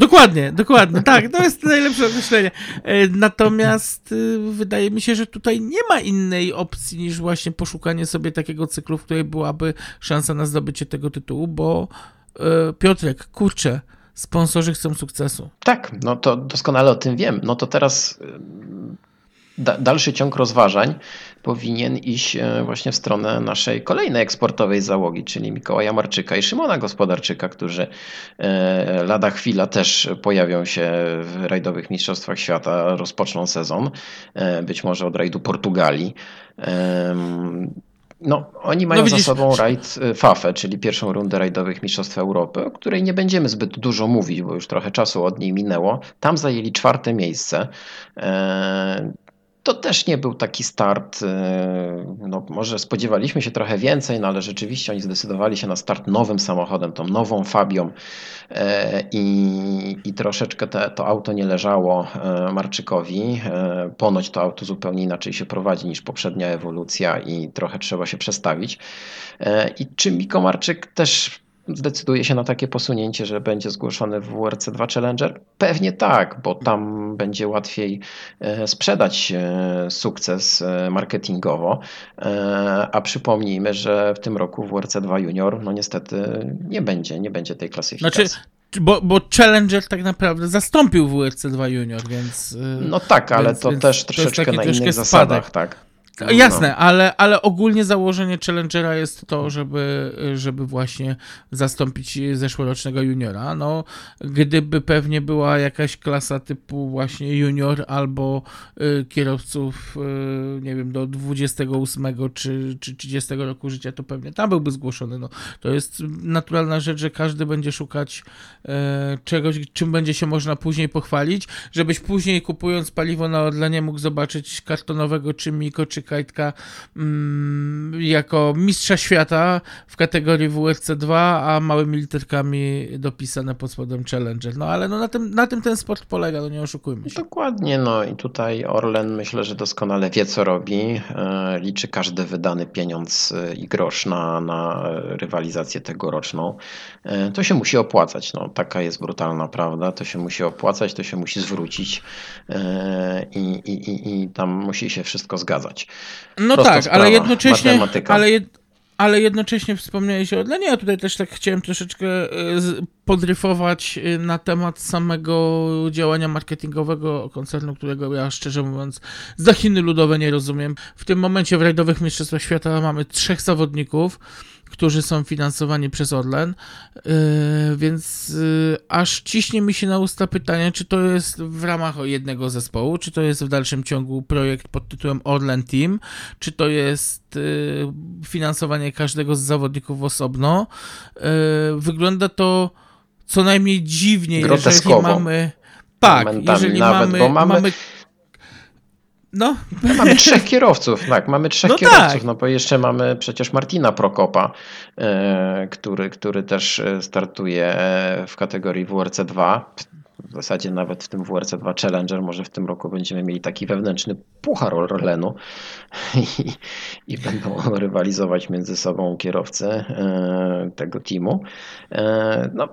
Dokładnie, dokładnie, tak, to jest najlepsze określenie. E, natomiast y, wydaje mi się, że tutaj nie ma innej opcji niż właśnie poszukanie sobie takiego cyklu, w której byłaby szansa na zdobycie tego tytułu, bo e, Piotrek, kurczę, sponsorzy chcą sukcesu. Tak, no to doskonale o tym wiem. No to teraz da, dalszy ciąg rozważań powinien iść e, właśnie w stronę naszej kolejnej eksportowej załogi, czyli Mikołaja Marczyka i Szymona Gospodarczyka, którzy e, lada chwila też pojawią się w rajdowych Mistrzostwach Świata, rozpoczną sezon, e, być może od rajdu Portugalii. No, oni mają no za sobą rajd FAFE, czyli pierwszą rundę rajdowych Mistrzostw Europy, o której nie będziemy zbyt dużo mówić, bo już trochę czasu od niej minęło. Tam zajęli czwarte miejsce to też nie był taki start. Y, no, może spodziewaliśmy się trochę więcej, no ale rzeczywiście oni zdecydowali się na start nowym samochodem, tą nową Fabią e, i, i troszeczkę te, to auto nie leżało e, Marczykowi. E, ponoć to auto zupełnie inaczej się prowadzi niż poprzednia ewolucja i trochę trzeba się przestawić. I czy Miko Marczyk też zdecyduje się na takie posunięcie, że będzie zgłoszony w WRC2 Challenger? Pewnie tak, bo tam będzie łatwiej e, sprzedać e, sukces e, marketingowo. A przypomnijmy, że w tym roku w WRC2 Junior, no niestety nie będzie, nie będzie tej klasyfikacji. Znaczy, bo, bo Challenger tak naprawdę zastąpił WRC2 Junior, więc. No tak, ale więc, to więc też troszeczkę to na innych zasadach, tak. No, Jasne, no. ale, ale ogólnie założenie Challengera jest to, żeby, żeby właśnie zastąpić zeszłorocznego juniora. No, gdyby pewnie była jakaś klasa typu właśnie junior albo y, kierowców, y, nie wiem, do 28 czy, czy 30 roku życia, to pewnie tam byłby zgłoszony. No, to jest naturalna rzecz, że każdy będzie szukać y, czegoś, czym będzie się można później pochwalić, żebyś później kupując paliwo na odlanie mógł zobaczyć kartonowego czy Miko, czy Kajtka mm, jako mistrza świata w kategorii WRC2, a małymi literkami dopisane pod spodem Challenger. No ale no, na, tym, na tym ten sport polega, no nie oszukujmy się. Dokładnie, no i tutaj Orlen myślę, że doskonale wie co robi. E, liczy każdy wydany pieniądz e, i grosz na, na rywalizację tegoroczną. E, to się musi opłacać, no taka jest brutalna prawda. To się musi opłacać, to się musi zwrócić i, i, i, i tam musi się wszystko zgadzać. No tak, sprawa, ale jednocześnie, ale, jed, ale jednocześnie wspomniałeś o Orlenie, ja tutaj też tak chciałem troszeczkę e, podryfować e, na temat samego działania marketingowego koncernu, którego ja szczerze mówiąc za Chiny ludowe nie rozumiem. W tym momencie w rajdowych mistrzostwach świata mamy trzech zawodników, którzy są finansowani przez Orlen, więc aż ciśnie mi się na usta pytanie, czy to jest w ramach jednego zespołu, czy to jest w dalszym ciągu projekt pod tytułem Orlen Team, czy to jest finansowanie każdego z zawodników osobno. Wygląda to co najmniej dziwnie, jeżeli mamy. Tak, jeżeli nawet, mamy, mamy, mamy no. no. Mamy trzech kierowców, tak, mamy trzech no kierowców, tak. no bo jeszcze mamy przecież Martina Prokopa, e, który, który też e, startuje w kategorii WRC 2. W zasadzie nawet w tym WRC 2 Challenger może w tym roku będziemy mieli taki wewnętrzny puchar Orlenu [laughs] i, i będą rywalizować między sobą kierowcy e, tego teamu. No,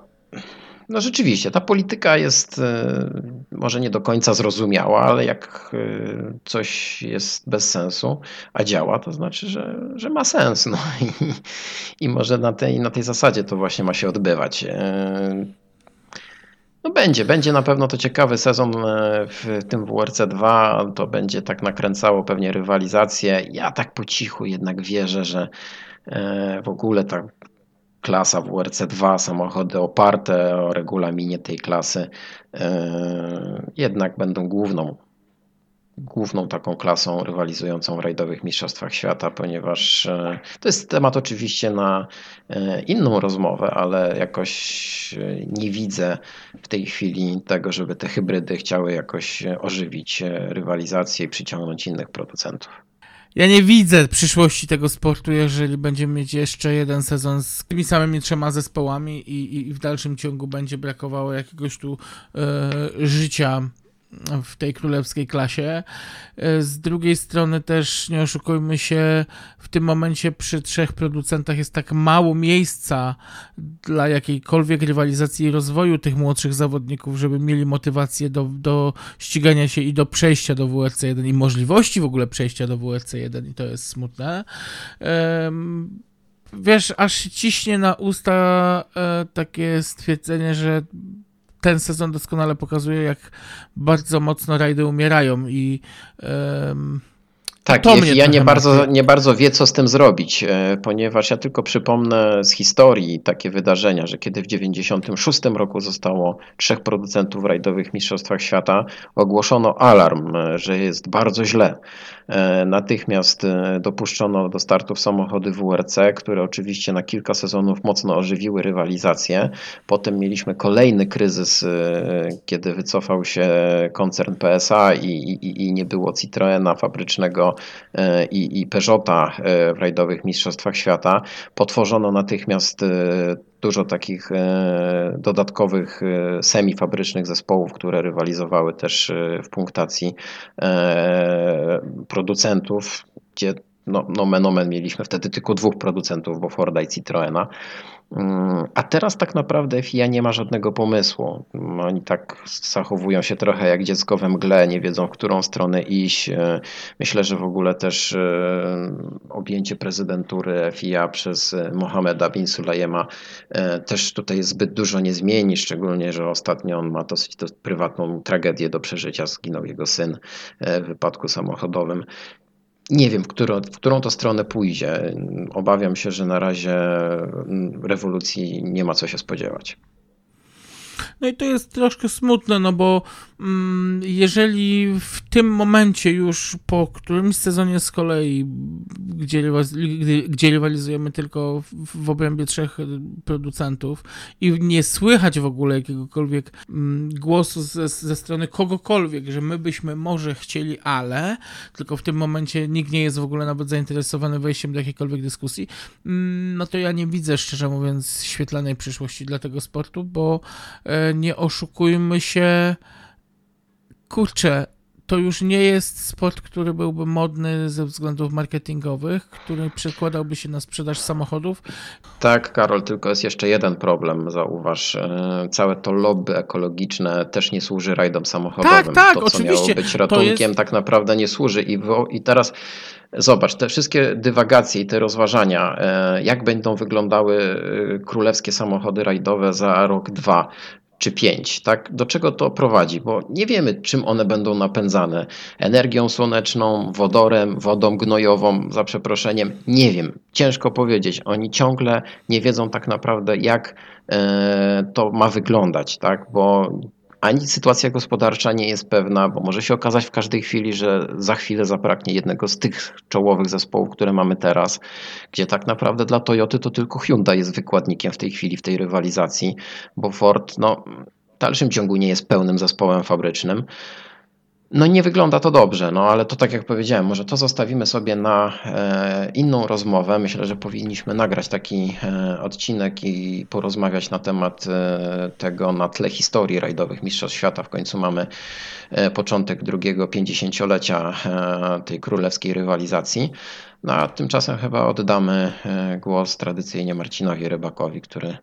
no rzeczywiście, ta polityka jest e, może nie do końca zrozumiała, ale jak e, coś jest bez sensu, a działa, to znaczy, że, że ma sens. No [laughs] i, i może na tej, na tej zasadzie to właśnie ma się odbywać. E, no będzie, będzie na pewno to ciekawy sezon w tym WRC 2. To będzie tak nakręcało pewnie rywalizację. Ja tak po cichu jednak wierzę, że w ogóle ta klasa WRC2, samochody oparte o regulaminie tej klasy e, jednak będą główną, główną taką klasą rywalizującą w rajdowych mistrzostwach świata, ponieważ e, to jest temat oczywiście na e, inną rozmowę, ale jakoś nie widzę w tej chwili tego, żeby te hybrydy chciały jakoś ożywić rywalizację i przyciągnąć innych producentów. Ja nie widzę przyszłości tego sportu, jeżeli będziemy mieć jeszcze jeden sezon z tymi samymi trzema zespołami i, i w dalszym ciągu będzie brakowało jakiegoś tu e, życia w tej królewskiej klasie. E, z drugiej strony też nie oszukujmy się, w tym momencie przy trzech producentach jest tak mało miejsca dla jakiejkolwiek rywalizacji i rozwoju tych młodszych zawodników, żeby mieli motywację do, do ścigania się i do przejścia do WRC 1 i możliwości w ogóle przejścia do WRC 1 i to jest smutne. Wiesz, aż ciśnie na usta e, takie stwierdzenie, że ten sezon doskonale pokazuje, jak bardzo mocno rajdy umierają i um, tak, to ja nie bardzo, nie bardzo wie, co z tym zrobić, e, ponieważ ja tylko przypomnę z historii takie wydarzenia, że kiedy w 1996 roku zostało trzech producentów rajdowych w Mistrzostwach Świata, ogłoszono alarm, e, że jest bardzo źle. E, natychmiast dopuszczono do startów samochody WRC, które oczywiście na kilka sezonów mocno ożywiły rywalizację. Potem mieliśmy kolejny kryzys, kiedy wycofał się koncern PSA i, i, i nie było Citroena fabrycznego E, i, i Peugeota e, w rajdowych mistrzostwach świata. Potworzono natychmiast e, dużo takich dodatkowych semifabrycznych zespołów, które rywalizowały też w punktacji producentów, gdzie no, nomen omen mieliśmy wtedy tylko dwóch producentów, bo Forda i Citroena. A teraz tak naprawdę FIA nie ma żadnego pomysłu. Oni tak zachowują się trochę jak dziecko we mgle, nie wiedzą w którą stronę iść. E, myślę, że w ogóle też e, objęcie prezydentury FIA przez Mohameda bin Sulayema e, też tutaj zbyt dużo nie zmieni, szczególnie, że ostatnio on ma dosyć prywatną tragedię do przeżycia. Zginął jego syn w wypadku samochodowym. Nie wiem, w którą, w którą to stronę pójdzie. Obawiam się, że na razie rewolucji nie ma co się spodziewać. No i to jest troszkę smutne, no bo mm, jeżeli w tym momencie już po którymś sezonie z kolei, gdzie, gdzie rywalizujemy tylko w, w obrębie trzech producentów i nie słychać w ogóle jakiegokolwiek mm, głosu ze, ze strony kogokolwiek, że my byśmy może chcieli, ale tylko w tym momencie nikt nie jest w ogóle nawet zainteresowany wejściem do jakiejkolwiek dyskusji, mm, no to ja nie widzę szczerze mówiąc świetlanej przyszłości dla tego sportu, bo e, nie oszukujmy się, kurczę, to już nie jest sport, który byłby modny ze względów marketingowych, który przekładałby się na sprzedaż samochodów. Tak, Karol, tylko jest jeszcze jeden problem, zauważ. E, całe to lobby ekologiczne też nie służy rajdom samochodowym. Tak, tak, to, co oczywiście. miało być ratunkiem, jest... tak naprawdę nie służy. I, i teraz Zobacz, te wszystkie dywagacje i te rozważania, e, jak będą wyglądały e, królewskie samochody rajdowe za rok, dwa, czy 5. Tak? Do czego to prowadzi? Bo nie wiemy, czym one będą napędzane. Energią słoneczną, wodorem, wodą gnojową, za przeproszeniem. Nie wiem. Ciężko powiedzieć. Oni ciągle nie wiedzą tak naprawdę, jak e, to ma wyglądać, tak? bo ani sytuacja gospodarcza nie jest pewna, bo może się okazać w każdej chwili, że za chwilę zabraknie jednego z tych czołowych zespołów, które mamy teraz, gdzie tak naprawdę dla Toyoty to tylko Hyundai jest wykładnikiem w tej chwili w tej rywalizacji, bo Ford no, w dalszym ciągu nie jest pełnym zespołem fabrycznym. No nie wygląda to dobrze, no ale to tak jak powiedziałem, może to zostawimy sobie na e, inną rozmowę. Myślę, że powinniśmy nagrać taki e, odcinek i porozmawiać na temat e, tego na tle historii rajdowych Mistrzostw Świata. W końcu mamy początek drugiego pięćdziesięciolecia tej królewskiej rywalizacji. No a tymczasem chyba oddamy głos tradycyjnie Marcinowi Rybakowi, który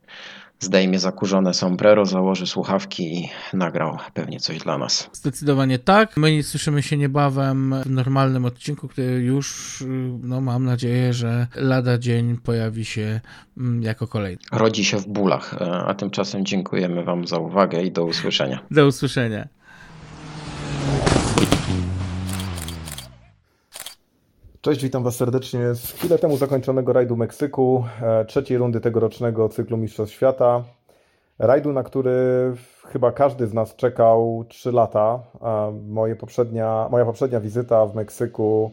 zdejmie zakurzone sombrero, założy słuchawki i nagrał pewnie coś dla nas. Zdecydowanie tak. My słyszymy się niebawem w normalnym odcinku, który już, no mam nadzieję, że lada dzień pojawi się mm, jako kolejny. Rodzi się w bólach, a tymczasem dziękujemy Wam za uwagę i do usłyszenia. Do usłyszenia. Cześć, witam Was serdecznie z chwilę temu zakończonego rajdu Meksyku, e, trzeciej rundy tegorocznego cyklu Mistrzostw Świata. Rajdu, na który chyba każdy z nas czekał 3 lata. Moje poprzednia, moja poprzednia wizyta w Meksyku,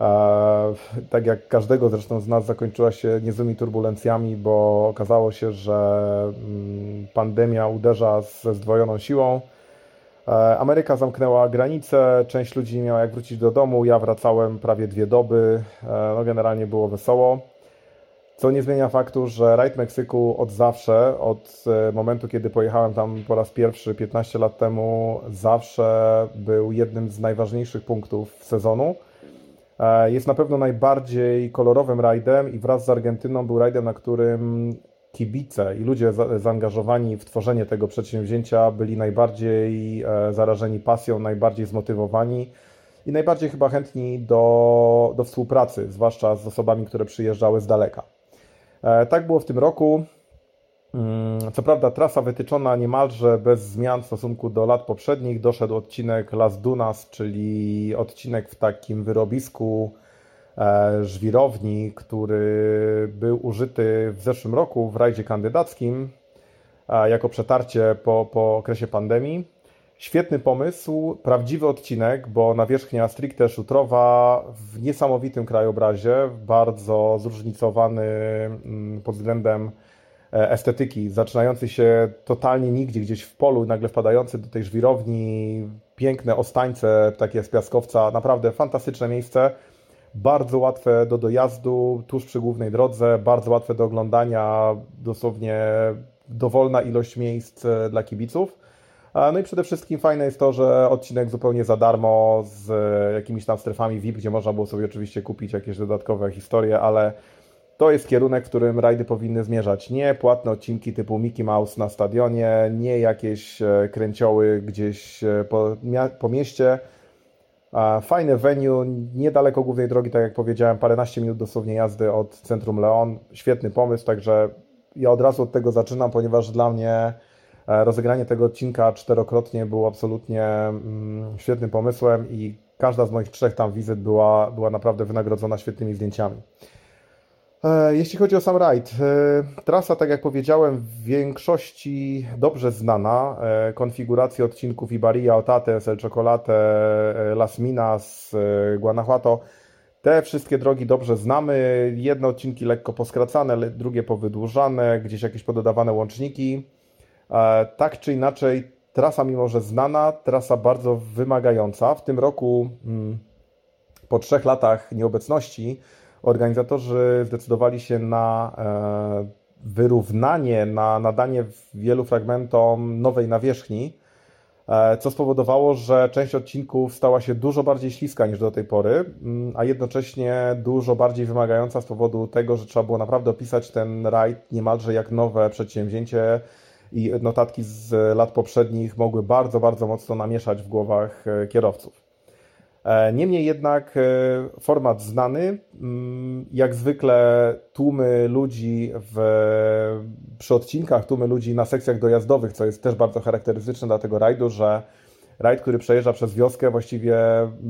e, tak jak każdego zresztą z nas, zakończyła się niezłymi turbulencjami, bo okazało się, że mm, pandemia uderza ze zdwojoną siłą. E, Ameryka zamknęła granice, część ludzi nie miała jak wrócić do domu, ja wracałem prawie dwie doby, e, no generalnie było wesoło. Co nie zmienia faktu, że rajd Meksyku od zawsze, od e, momentu kiedy pojechałem tam po raz pierwszy 15 lat temu, zawsze był jednym z najważniejszych punktów sezonu. Jest na pewno najbardziej kolorowym rajdem i wraz z Argentyną był rajdem, na którym kibice i ludzie zaangażowani w tworzenie tego przedsięwzięcia byli najbardziej e, zarażeni pasją, najbardziej zmotywowani i najbardziej chyba chętni do, do współpracy, zwłaszcza z osobami, które przyjeżdżały z daleka. E, tak było w tym roku. Mm, co prawda trasa wytyczona niemalże bez zmian w stosunku do lat poprzednich. Doszedł odcinek Las Dunas, czyli odcinek w takim wyrobisku żwirowni, który był użyty w zeszłym roku w rajdzie kandydackim e, jako przetarcie po, po okresie pandemii. Świetny pomysł, prawdziwy odcinek, bo nawierzchnia stricte szutrowa w niesamowitym krajobrazie, bardzo zróżnicowany mm, pod względem e, estetyki, zaczynający się totalnie nigdzie, gdzieś w polu, nagle wpadający do tej żwirowni, piękne ostańce takie z piaskowca, naprawdę fantastyczne miejsce bardzo łatwe do dojazdu tuż przy głównej drodze, bardzo łatwe do oglądania, dosłownie dowolna ilość miejsc e, dla kibiców. No i przede wszystkim fajne jest to, że odcinek zupełnie za darmo z e, jakimiś tam strefami VIP, gdzie można było sobie oczywiście kupić jakieś dodatkowe historie, ale to jest kierunek, w którym rajdy powinny zmierzać. Nie płatne odcinki typu Mickey Mouse na stadionie, nie jakieś e, kręcioły gdzieś po, po mieście, Fajne venue, niedaleko głównej drogi, tak jak powiedziałem, paręnaście minut dosłownie jazdy od centrum Leon. Świetny pomysł, także ja od razu od tego zaczynam, ponieważ dla mnie e, rozegranie tego odcinka czterokrotnie było absolutnie mm, świetnym pomysłem i każda z moich trzech tam wizyt była, była naprawdę wynagrodzona świetnymi zdjęciami. E, jeśli chodzi o sam rajd, e, trasa, tak jak powiedziałem, w większości dobrze znana. E, konfiguracje odcinków Ibaria, Otates, El Chocolate, Las Minas, Guanajuato. Te wszystkie drogi dobrze znamy. Jedne odcinki lekko poskracane, drugie powydłużane, gdzieś jakieś pododawane łączniki. Tak czy inaczej, trasa mimo że znana, trasa bardzo wymagająca. W tym roku, mm, po trzech latach nieobecności, organizatorzy zdecydowali się na e, wyrównanie, na nadanie wielu fragmentom nowej nawierzchni, e, co spowodowało, że część odcinków stała się dużo bardziej śliska niż do tej pory, mm, a jednocześnie dużo bardziej wymagająca z powodu tego, że trzeba było naprawdę opisać ten rajd niemalże jak nowe przedsięwzięcie i notatki z lat poprzednich mogły bardzo, bardzo mocno namieszać w głowach e, kierowców. E, niemniej jednak e, format znany, mm, jak zwykle tłumy ludzi w, przy odcinkach, tłumy ludzi na sekcjach dojazdowych, co jest też bardzo charakterystyczne dla tego rajdu, że rajd, który przejeżdża przez wioskę, właściwie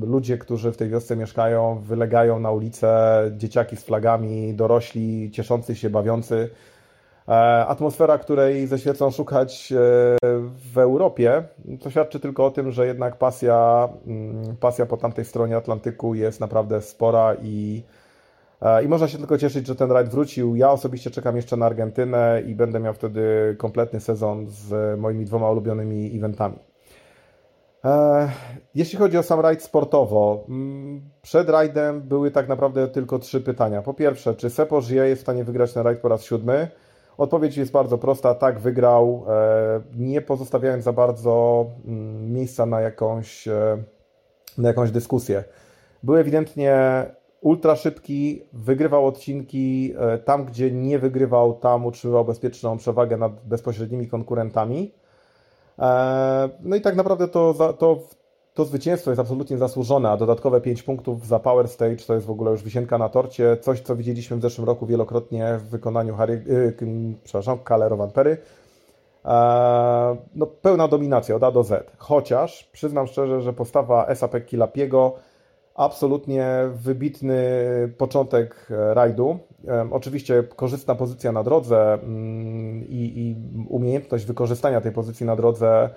ludzie, którzy w tej wiosce mieszkają, wylegają na ulicę, dzieciaki z flagami, dorośli, cieszący się, bawiący. E, atmosfera, której ze świecą szukać e, w Europie, to świadczy tylko o tym, że jednak pasja, mm, pasja po tamtej stronie Atlantyku jest naprawdę spora i, e, i można się tylko cieszyć, że ten rajd wrócił. Ja osobiście czekam jeszcze na Argentynę i będę miał wtedy kompletny sezon z moimi dwoma ulubionymi eventami. Jeśli chodzi o sam rajd sportowo, mm, przed rajdem były tak naprawdę tylko trzy pytania. Po pierwsze, czy Sepo Żyje jest w stanie wygrać ten rajd po raz siódmy? Odpowiedź jest bardzo prosta, tak wygrał, e, nie pozostawiając za bardzo mm, miejsca na jakąś, e, na jakąś dyskusję. Był ewidentnie ultra szybki, wygrywał odcinki, e, tam gdzie nie wygrywał, tam utrzymywał bezpieczną przewagę nad bezpośrednimi konkurentami. No i tak naprawdę to, to to zwycięstwo jest absolutnie zasłużone, a dodatkowe 5 punktów za Power Stage to jest w ogóle już wisienka na torcie, coś co widzieliśmy w zeszłym roku wielokrotnie w wykonaniu Harry, yy, przepraszam. Eee, no, pełna dominacja od A do Z. Chociaż przyznam szczerze, że postawa SAP Kilapiego absolutnie wybitny początek e, rajdu. E, oczywiście korzystna pozycja na drodze mm, i, umiejętność wykorzystania tej pozycji na drodze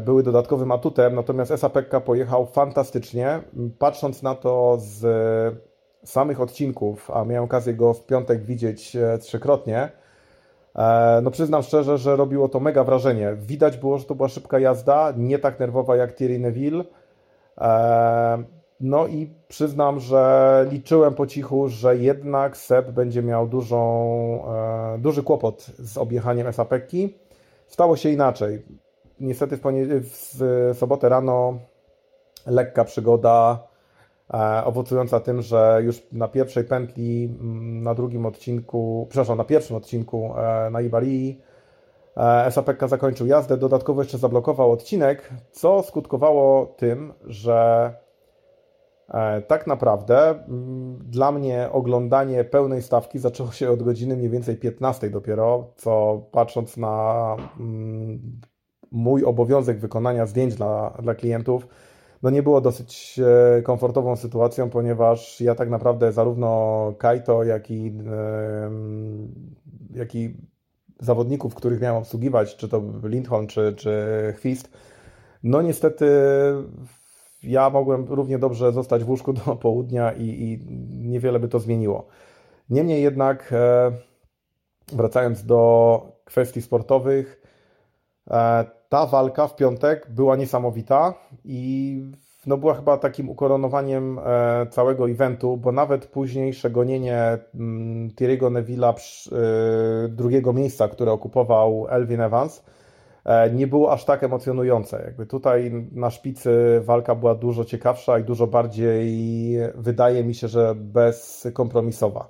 były dodatkowym atutem, natomiast SAPK pojechał fantastycznie. Patrząc na to z samych odcinków, a miałem okazję go w piątek widzieć e, trzykrotnie, e, no przyznam szczerze, że robiło to mega wrażenie. Widać było, że to była szybka jazda, nie tak nerwowa jak Thierry Neville. No i przyznam, że liczyłem po cichu, że jednak Seb będzie miał dużą, duży kłopot z objechaniem SAPki. Stało się inaczej niestety w, w sobotę rano lekka przygoda, e, owocująca tym, że już na pierwszej pętli, mm, na drugim odcinku, przepraszam, na pierwszym odcinku e, na Ibarii e, SAPK zakończył jazdę, dodatkowo jeszcze zablokował odcinek, co skutkowało tym, że tak naprawdę mm, dla mnie oglądanie pełnej stawki zaczęło się od godziny mniej więcej 15 dopiero, co patrząc na mm, mój obowiązek wykonania zdjęć dla, dla klientów no nie było dosyć e, komfortową sytuacją, ponieważ ja tak naprawdę zarówno Kaito, jak i, jak i zawodników, których miałem obsługiwać, czy to Lindholm, czy, czy Chwist, no niestety ja mogłem równie dobrze zostać w łóżku do południa i, i niewiele by to zmieniło. Niemniej jednak, e, wracając do kwestii sportowych, e, ta walka w piątek była niesamowita i no była chyba takim ukoronowaniem e, całego eventu, bo nawet późniejsze gonienie mm, Thierry'ego Neville'a e, drugiego miejsca, które okupował Elvin Evans, e, nie było aż tak emocjonujące. Jakby tutaj na szpicy walka była dużo ciekawsza i dużo bardziej, wydaje mi się, że bezkompromisowa.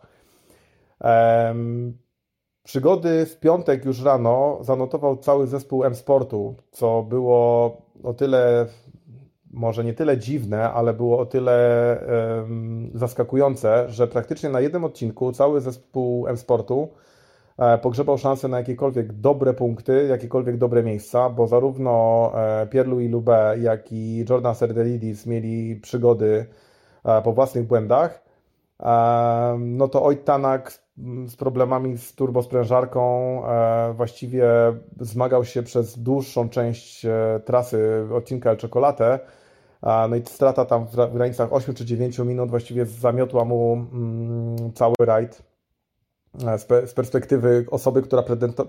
Przygody w piątek już rano zanotował cały zespół M-Sportu, co było o tyle, może nie tyle dziwne, ale było o tyle um, zaskakujące, że praktycznie na jednym odcinku cały zespół M-Sportu e, pogrzebał szansę na jakiekolwiek dobre punkty, jakiekolwiek dobre miejsca, bo zarówno e, Pierre-Louis Lubé, jak i Jordan Serdelidis mieli przygody e, po własnych błędach. No to Ojt Tanak z problemami z turbosprężarką e, właściwie zmagał się przez dłuższą część e, trasy odcinka El Chocolate. No i strata tam w granicach 8 czy 9 minut właściwie zamiotła mu mm, cały rajd e, z perspektywy osoby, która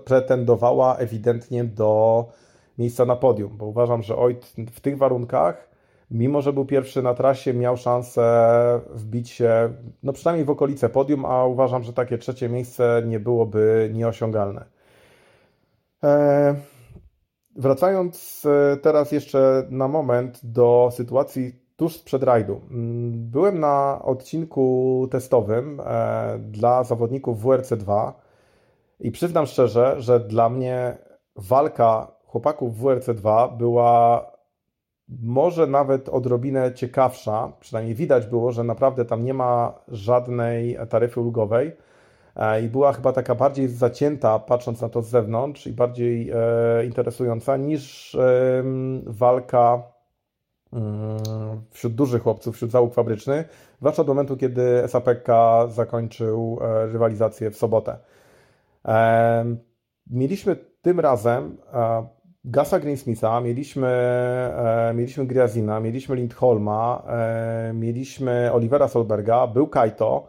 pretendowała ewidentnie do miejsca na podium, bo uważam, że Oit w tych warunkach mimo że był pierwszy na trasie, miał szansę wbić się, no przynajmniej w okolice podium, a uważam, że takie trzecie miejsce nie byłoby nieosiągalne. E, wracając e, teraz jeszcze na moment do sytuacji tuż sprzed rajdu. Mm, byłem na odcinku testowym e, dla zawodników WRC2 i przyznam szczerze, że dla mnie walka chłopaków WRC2 była może nawet odrobinę ciekawsza, przynajmniej widać było, że naprawdę tam nie ma żadnej taryfy ulgowej e, i była chyba taka bardziej zacięta, patrząc na to z zewnątrz i bardziej e, interesująca niż e, walka mm, wśród dużych chłopców, wśród załóg fabrycznych, zwłaszcza do momentu, kiedy SAPK zakończył e, rywalizację w sobotę. E, mieliśmy tym razem e, Gasa Greensmitha, mieliśmy, e, mieliśmy Griazina, mieliśmy Lindholma, e, mieliśmy Olivera Solberga, był Kaito.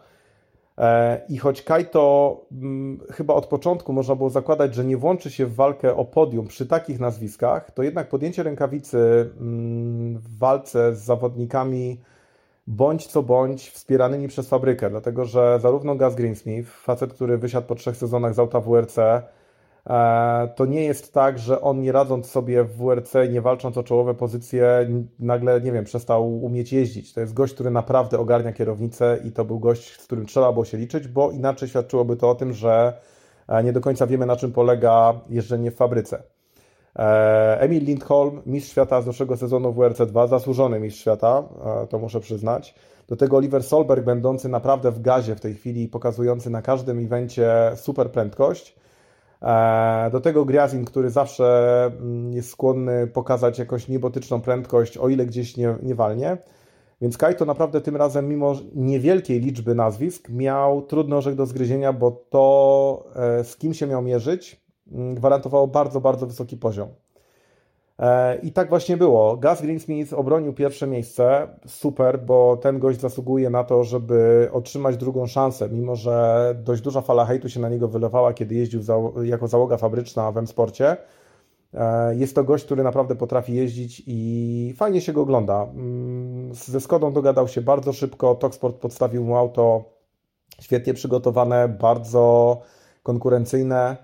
E, I choć Kaito m, mm, chyba od początku można było zakładać, że nie włączy się w walkę o podium przy takich nazwiskach, to jednak podjęcie rękawicy m, mm, w walce z zawodnikami bądź co bądź wspieranymi przez fabrykę, dlatego że zarówno Gas Greensmith, facet, który wysiadł po trzech sezonach z auta WRC, to nie jest tak, że on nie radząc sobie w WRC, nie walcząc o czołowe pozycje, nagle, nie wiem, przestał umieć jeździć. To jest gość, który naprawdę ogarnia kierownicę i to był gość, z którym trzeba było się liczyć, bo inaczej świadczyłoby to o tym, że e, nie do końca wiemy, na czym polega jeżdżenie w fabryce. E, Emil Lindholm, mistrz świata z zeszłego sezonu WRC2, zasłużony mistrz świata, to muszę przyznać. Do tego Oliver Solberg, będący naprawdę w gazie w tej chwili, pokazujący na każdym evencie super prędkość. E, do tego Griazin, który zawsze mm, jest skłonny pokazać jakąś niebotyczną prędkość, o ile gdzieś nie, nie walnie. Więc Kaito naprawdę tym razem, mimo niewielkiej liczby nazwisk, miał trudny orzech do zgryzienia, bo to, e, z kim się miał mierzyć, mm, gwarantowało bardzo, bardzo wysoki poziom. E, I tak właśnie było. Gus Greensmith obronił pierwsze miejsce. Super, bo ten gość zasługuje na to, żeby otrzymać drugą szansę, mimo że dość duża fala hejtu się na niego wylewała, kiedy jeździł jako załoga fabryczna w M-Sporcie. E, jest to gość, który naprawdę potrafi jeździć i fajnie się go ogląda. Mm, ze Skodą dogadał się bardzo szybko. Toksport podstawił mu auto świetnie przygotowane, bardzo konkurencyjne.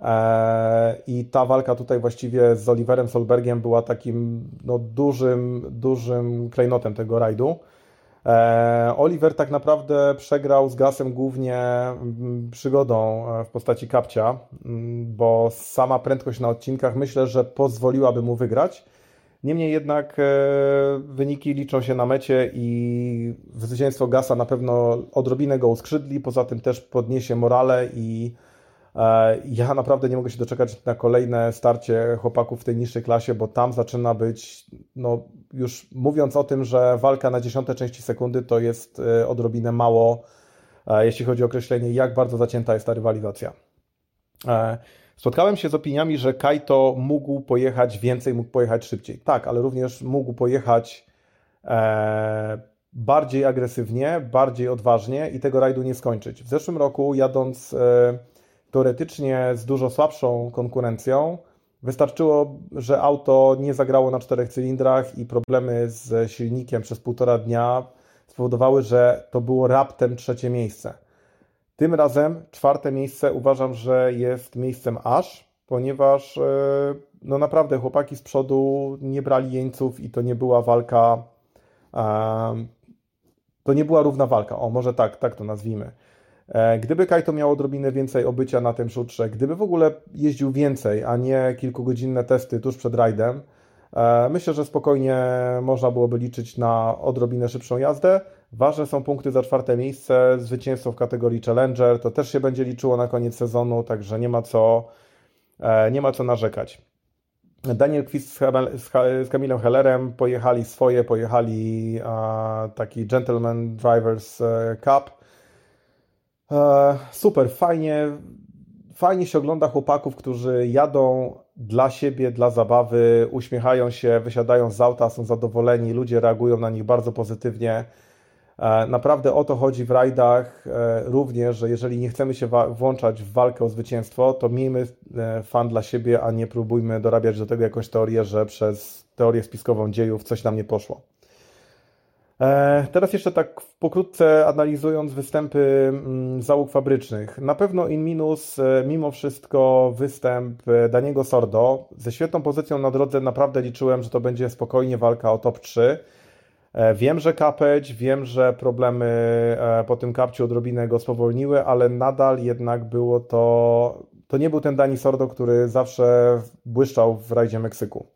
E, I ta walka tutaj właściwie z Oliverem Solbergiem była takim no, dużym, dużym klejnotem tego rajdu. E, Oliver tak naprawdę przegrał z Gasem głównie mm, przygodą e, w postaci kapcia, mm, bo sama prędkość na odcinkach myślę, że pozwoliłaby mu wygrać. Niemniej jednak wyniki liczą się na mecie i zwycięstwo Gasa na pewno odrobinę go uskrzydli, poza tym też podniesie morale i ja naprawdę nie mogę się doczekać na kolejne starcie chłopaków w tej niższej klasie, bo tam zaczyna być, no już mówiąc o tym, że walka na dziesiąte części sekundy to jest e, odrobinę mało, e, jeśli chodzi o określenie, jak bardzo zacięta jest ta rywalizacja. Spotkałem się z opiniami, że Kaito mógł pojechać więcej, mógł pojechać szybciej. Tak, ale również mógł pojechać bardziej agresywnie, bardziej odważnie i tego rajdu nie skończyć. W zeszłym roku jadąc teoretycznie z dużo słabszą konkurencją. Wystarczyło, że auto nie zagrało na czterech cylindrach i problemy z silnikiem przez półtora dnia spowodowały, że to było raptem trzecie miejsce. Tym razem czwarte miejsce uważam, że jest miejscem aż, ponieważ e, no naprawdę chłopaki z przodu nie brali jeńców i to nie była walka, to nie była równa walka, o może tak, tak to nazwijmy. E, gdyby Kaito miał odrobinę więcej obycia na tym szutrze, gdyby w ogóle jeździł więcej, a nie kilkugodzinne testy tuż przed rajdem, e, myślę, że spokojnie można byłoby liczyć na odrobinę szybszą jazdę. Ważne są punkty za czwarte miejsce, zwycięstwo w kategorii Challenger, to też się będzie liczyło na koniec sezonu, także nie ma co, e, nie ma co narzekać. Daniel Kwist z Kamilem Hellerem pojechali swoje, pojechali taki Gentleman Drivers Cup super, fajnie, fajnie się ogląda chłopaków, którzy jadą dla siebie, dla zabawy, uśmiechają się, wysiadają z auta, są zadowoleni, ludzie reagują na nich bardzo pozytywnie. E, naprawdę o to chodzi w rajdach e, również, że jeżeli nie chcemy się włączać w walkę o zwycięstwo, to miejmy fan dla siebie, a nie próbujmy dorabiać do tego jakąś teorię, że przez teorię spiskową dziejów coś nam nie poszło. E, teraz jeszcze tak pokrótce analizując występy mm, załóg fabrycznych. Na pewno in minus e, mimo wszystko występ e, Daniego Sordo. Ze świetną pozycją na drodze naprawdę liczyłem, że to będzie spokojnie walka o top 3. Wiem, że kapeć, wiem, że problemy po tym kapciu odrobinę go spowolniły, ale nadal jednak było to, to nie był ten Dani Sordo, który zawsze błyszczał w rajdzie Meksyku.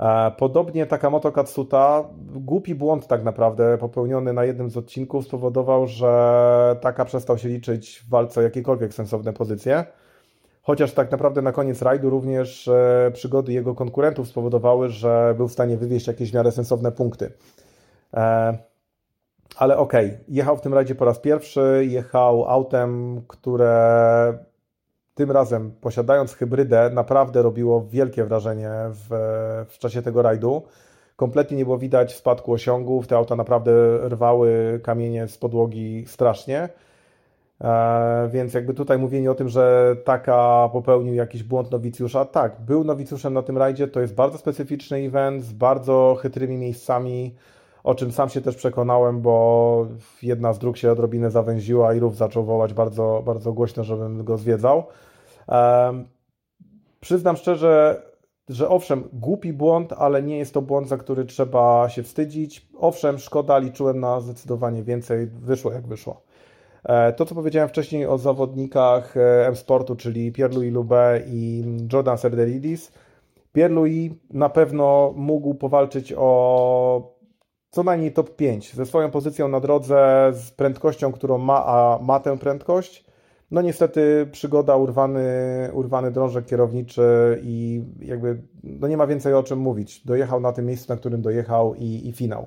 E, podobnie Takamoto Katsuta, głupi błąd tak naprawdę popełniony na jednym z odcinków spowodował, że Taka przestał się liczyć w walce o jakiekolwiek sensowne pozycje. Chociaż tak naprawdę na koniec rajdu również e, przygody jego konkurentów spowodowały, że był w stanie wywieźć jakieś w miarę sensowne punkty. E, ale okej, okay. jechał w tym rajdzie po raz pierwszy, jechał autem, które tym razem posiadając hybrydę naprawdę robiło wielkie wrażenie w, w czasie tego rajdu. Kompletnie nie było widać spadku osiągów, te auta naprawdę rwały kamienie z podłogi strasznie. E, więc jakby tutaj mówienie o tym, że taka popełnił jakiś błąd nowicjusza, tak, był nowicjuszem na tym rajdzie, to jest bardzo specyficzny event z bardzo chytrymi miejscami, o czym sam się też przekonałem, bo jedna z dróg się odrobinę zawęziła i rów zaczął wołać bardzo, bardzo głośno, żebym go zwiedzał. Um, przyznam szczerze, że owszem, głupi błąd, ale nie jest to błąd, za który trzeba się wstydzić. Owszem, szkoda, liczyłem na zdecydowanie więcej, wyszło jak wyszło. E, to, co powiedziałem wcześniej o zawodnikach e, M-Sportu, czyli Pierre-Louis Lubé i Jordan Serderidis, Pierre-Louis na pewno mógł powalczyć o co najmniej top 5 ze swoją pozycją na drodze, z prędkością, którą ma, a ma tę prędkość. No niestety przygoda, urwany, urwany drążek kierowniczy i jakby no nie ma więcej o czym mówić. Dojechał na tym miejscu, na którym dojechał i, i finał.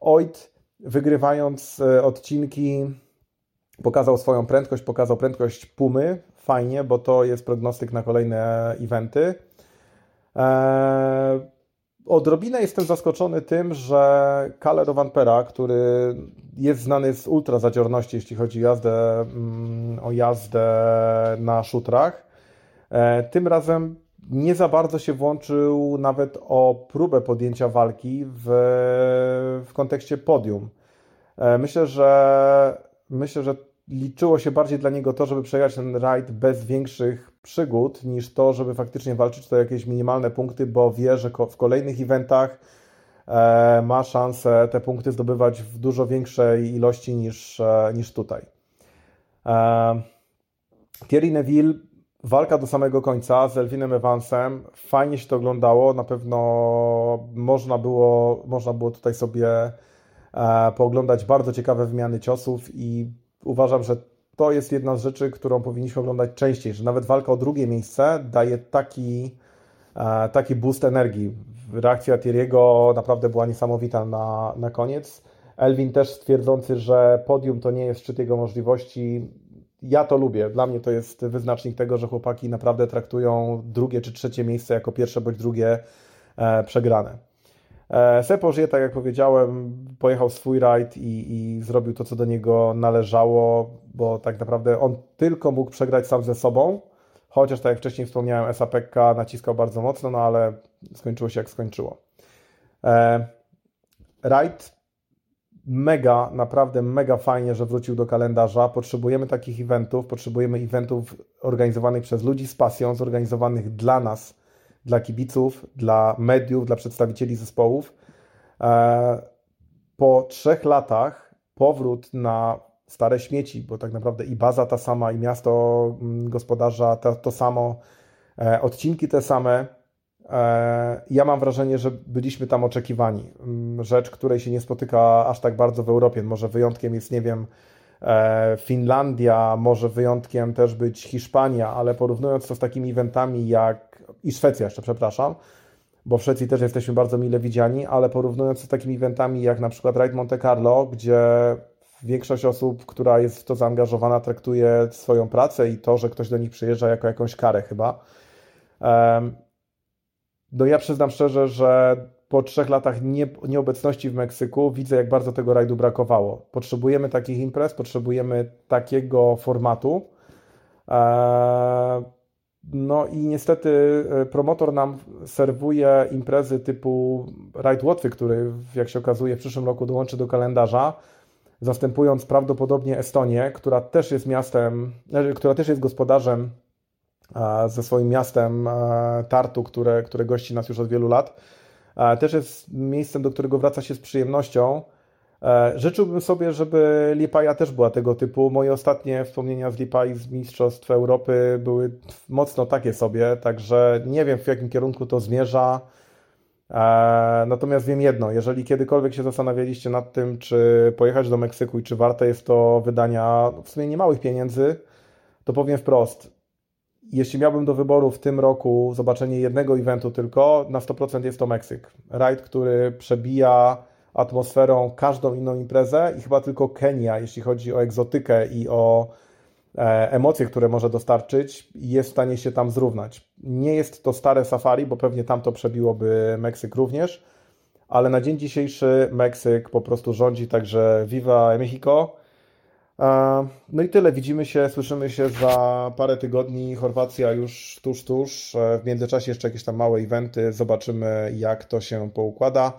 Oit wygrywając e, odcinki pokazał swoją prędkość, pokazał prędkość Pumy, fajnie, bo to jest prognostyk na kolejne eventy. Eee, odrobinę jestem zaskoczony tym, że Kalle Rovanpera, który jest znany z ultra zadziorności, jeśli chodzi o jazdę, mm, o jazdę na szutrach, e, tym razem nie za bardzo się włączył nawet o próbę podjęcia walki w, w kontekście podium. E, myślę, że myślę, że liczyło się bardziej dla niego to, żeby przejechać ten rajd bez większych przygód, niż to, żeby faktycznie walczyć o jakieś minimalne punkty, bo wie, że w kolejnych eventach e, ma szansę te punkty zdobywać w dużo większej ilości niż, e, niż tutaj. E, Thierry Neville, walka do samego końca z Elvinem Evansem, fajnie się to oglądało, na pewno można było, można było tutaj sobie pooglądać bardzo ciekawe wymiany ciosów i uważam, że to jest jedna z rzeczy, którą powinniśmy oglądać częściej, że nawet walka o drugie miejsce daje taki, e, taki boost energii. Reakcja Thierry'ego naprawdę była niesamowita na, na koniec. Elvin też stwierdzący, że podium to nie jest szczyt jego możliwości. Ja to lubię. Dla mnie to jest wyznacznik tego, że chłopaki naprawdę traktują drugie czy trzecie miejsce jako pierwsze bądź drugie e, przegrane. E, Sepo żyje, tak jak powiedziałem, pojechał swój rajd i, i, zrobił to, co do niego należało, bo tak naprawdę on tylko mógł przegrać sam ze sobą, chociaż tak jak wcześniej wspomniałem, SAPK naciskał bardzo mocno, no ale skończyło się jak skończyło. E, rajd mega, naprawdę mega fajnie, że wrócił do kalendarza. Potrzebujemy takich eventów, potrzebujemy eventów organizowanych przez ludzi z pasją, zorganizowanych dla nas, dla kibiców, dla mediów, dla przedstawicieli zespołów. E, po trzech latach powrót na stare śmieci, bo tak naprawdę i baza ta sama, i miasto mm, gospodarza to, to samo, e, odcinki te same. E, ja mam wrażenie, że byliśmy tam oczekiwani. Mm, rzecz, której się nie spotyka aż tak bardzo w Europie. Może wyjątkiem jest, nie wiem, Finlandia, może wyjątkiem też być Hiszpania, ale porównując to z takimi eventami jak i Szwecja jeszcze, przepraszam, bo w Szwecji też jesteśmy bardzo mile widziani, ale porównując z takimi eventami jak na przykład Ride Monte Carlo, gdzie większość osób, która jest w to zaangażowana, traktuje swoją pracę i to, że ktoś do nich przyjeżdża jako jakąś karę chyba. No ja przyznam szczerze, że po trzech latach nie, nieobecności w Meksyku widzę, jak bardzo tego rajdu brakowało. Potrzebujemy takich imprez, potrzebujemy takiego formatu. No i niestety e, promotor nam serwuje imprezy typu Ride Łotwy, który jak się okazuje w przyszłym roku dołączy do kalendarza, zastępując prawdopodobnie Estonię, która też jest miastem, e, która też jest gospodarzem ze swoim miastem e, Tartu, które, które gości nas już od wielu lat. Też jest miejscem, do którego wraca się z przyjemnością. E, życzyłbym sobie, żeby Lipaja też była tego typu. Moje ostatnie wspomnienia z Lipai z Mistrzostw Europy były mocno takie sobie, także nie wiem w jakim kierunku to zmierza. E, natomiast wiem jedno, jeżeli kiedykolwiek się zastanawialiście nad tym, czy pojechać do Meksyku i czy warte jest to wydania w sumie niemałych pieniędzy, to powiem wprost. Jeśli miałbym do wyboru w tym roku zobaczenie jednego eventu tylko, na 100% jest to Meksyk. Rajd, który przebija atmosferą każdą inną imprezę i chyba tylko Kenia, jeśli chodzi o egzotykę i o e, emocje, które może dostarczyć, jest w stanie się tam zrównać. Nie jest to stare safari, bo pewnie tam to przebiłoby Meksyk również, ale na dzień dzisiejszy Meksyk po prostu rządzi, także Viva Mexico. E, no i tyle. Widzimy się, słyszymy się za parę tygodni. Chorwacja już tuż, tuż. E, w międzyczasie jeszcze jakieś tam małe eventy. Zobaczymy, jak to się poukłada.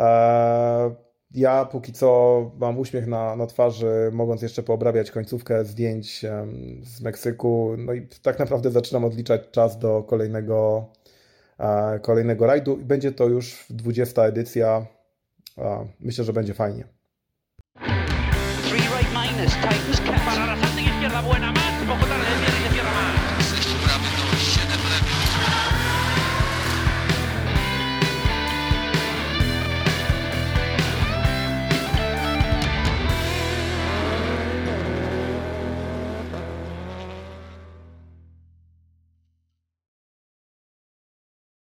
E, ja póki co mam uśmiech na, na twarzy, mogąc jeszcze poobrabiać końcówkę zdjęć z Meksyku. No i tak naprawdę zaczynam odliczać czas do kolejnego, kolejnego rajdu. I będzie to już 20 edycja. Myślę, że będzie fajnie. Three right minus, Titans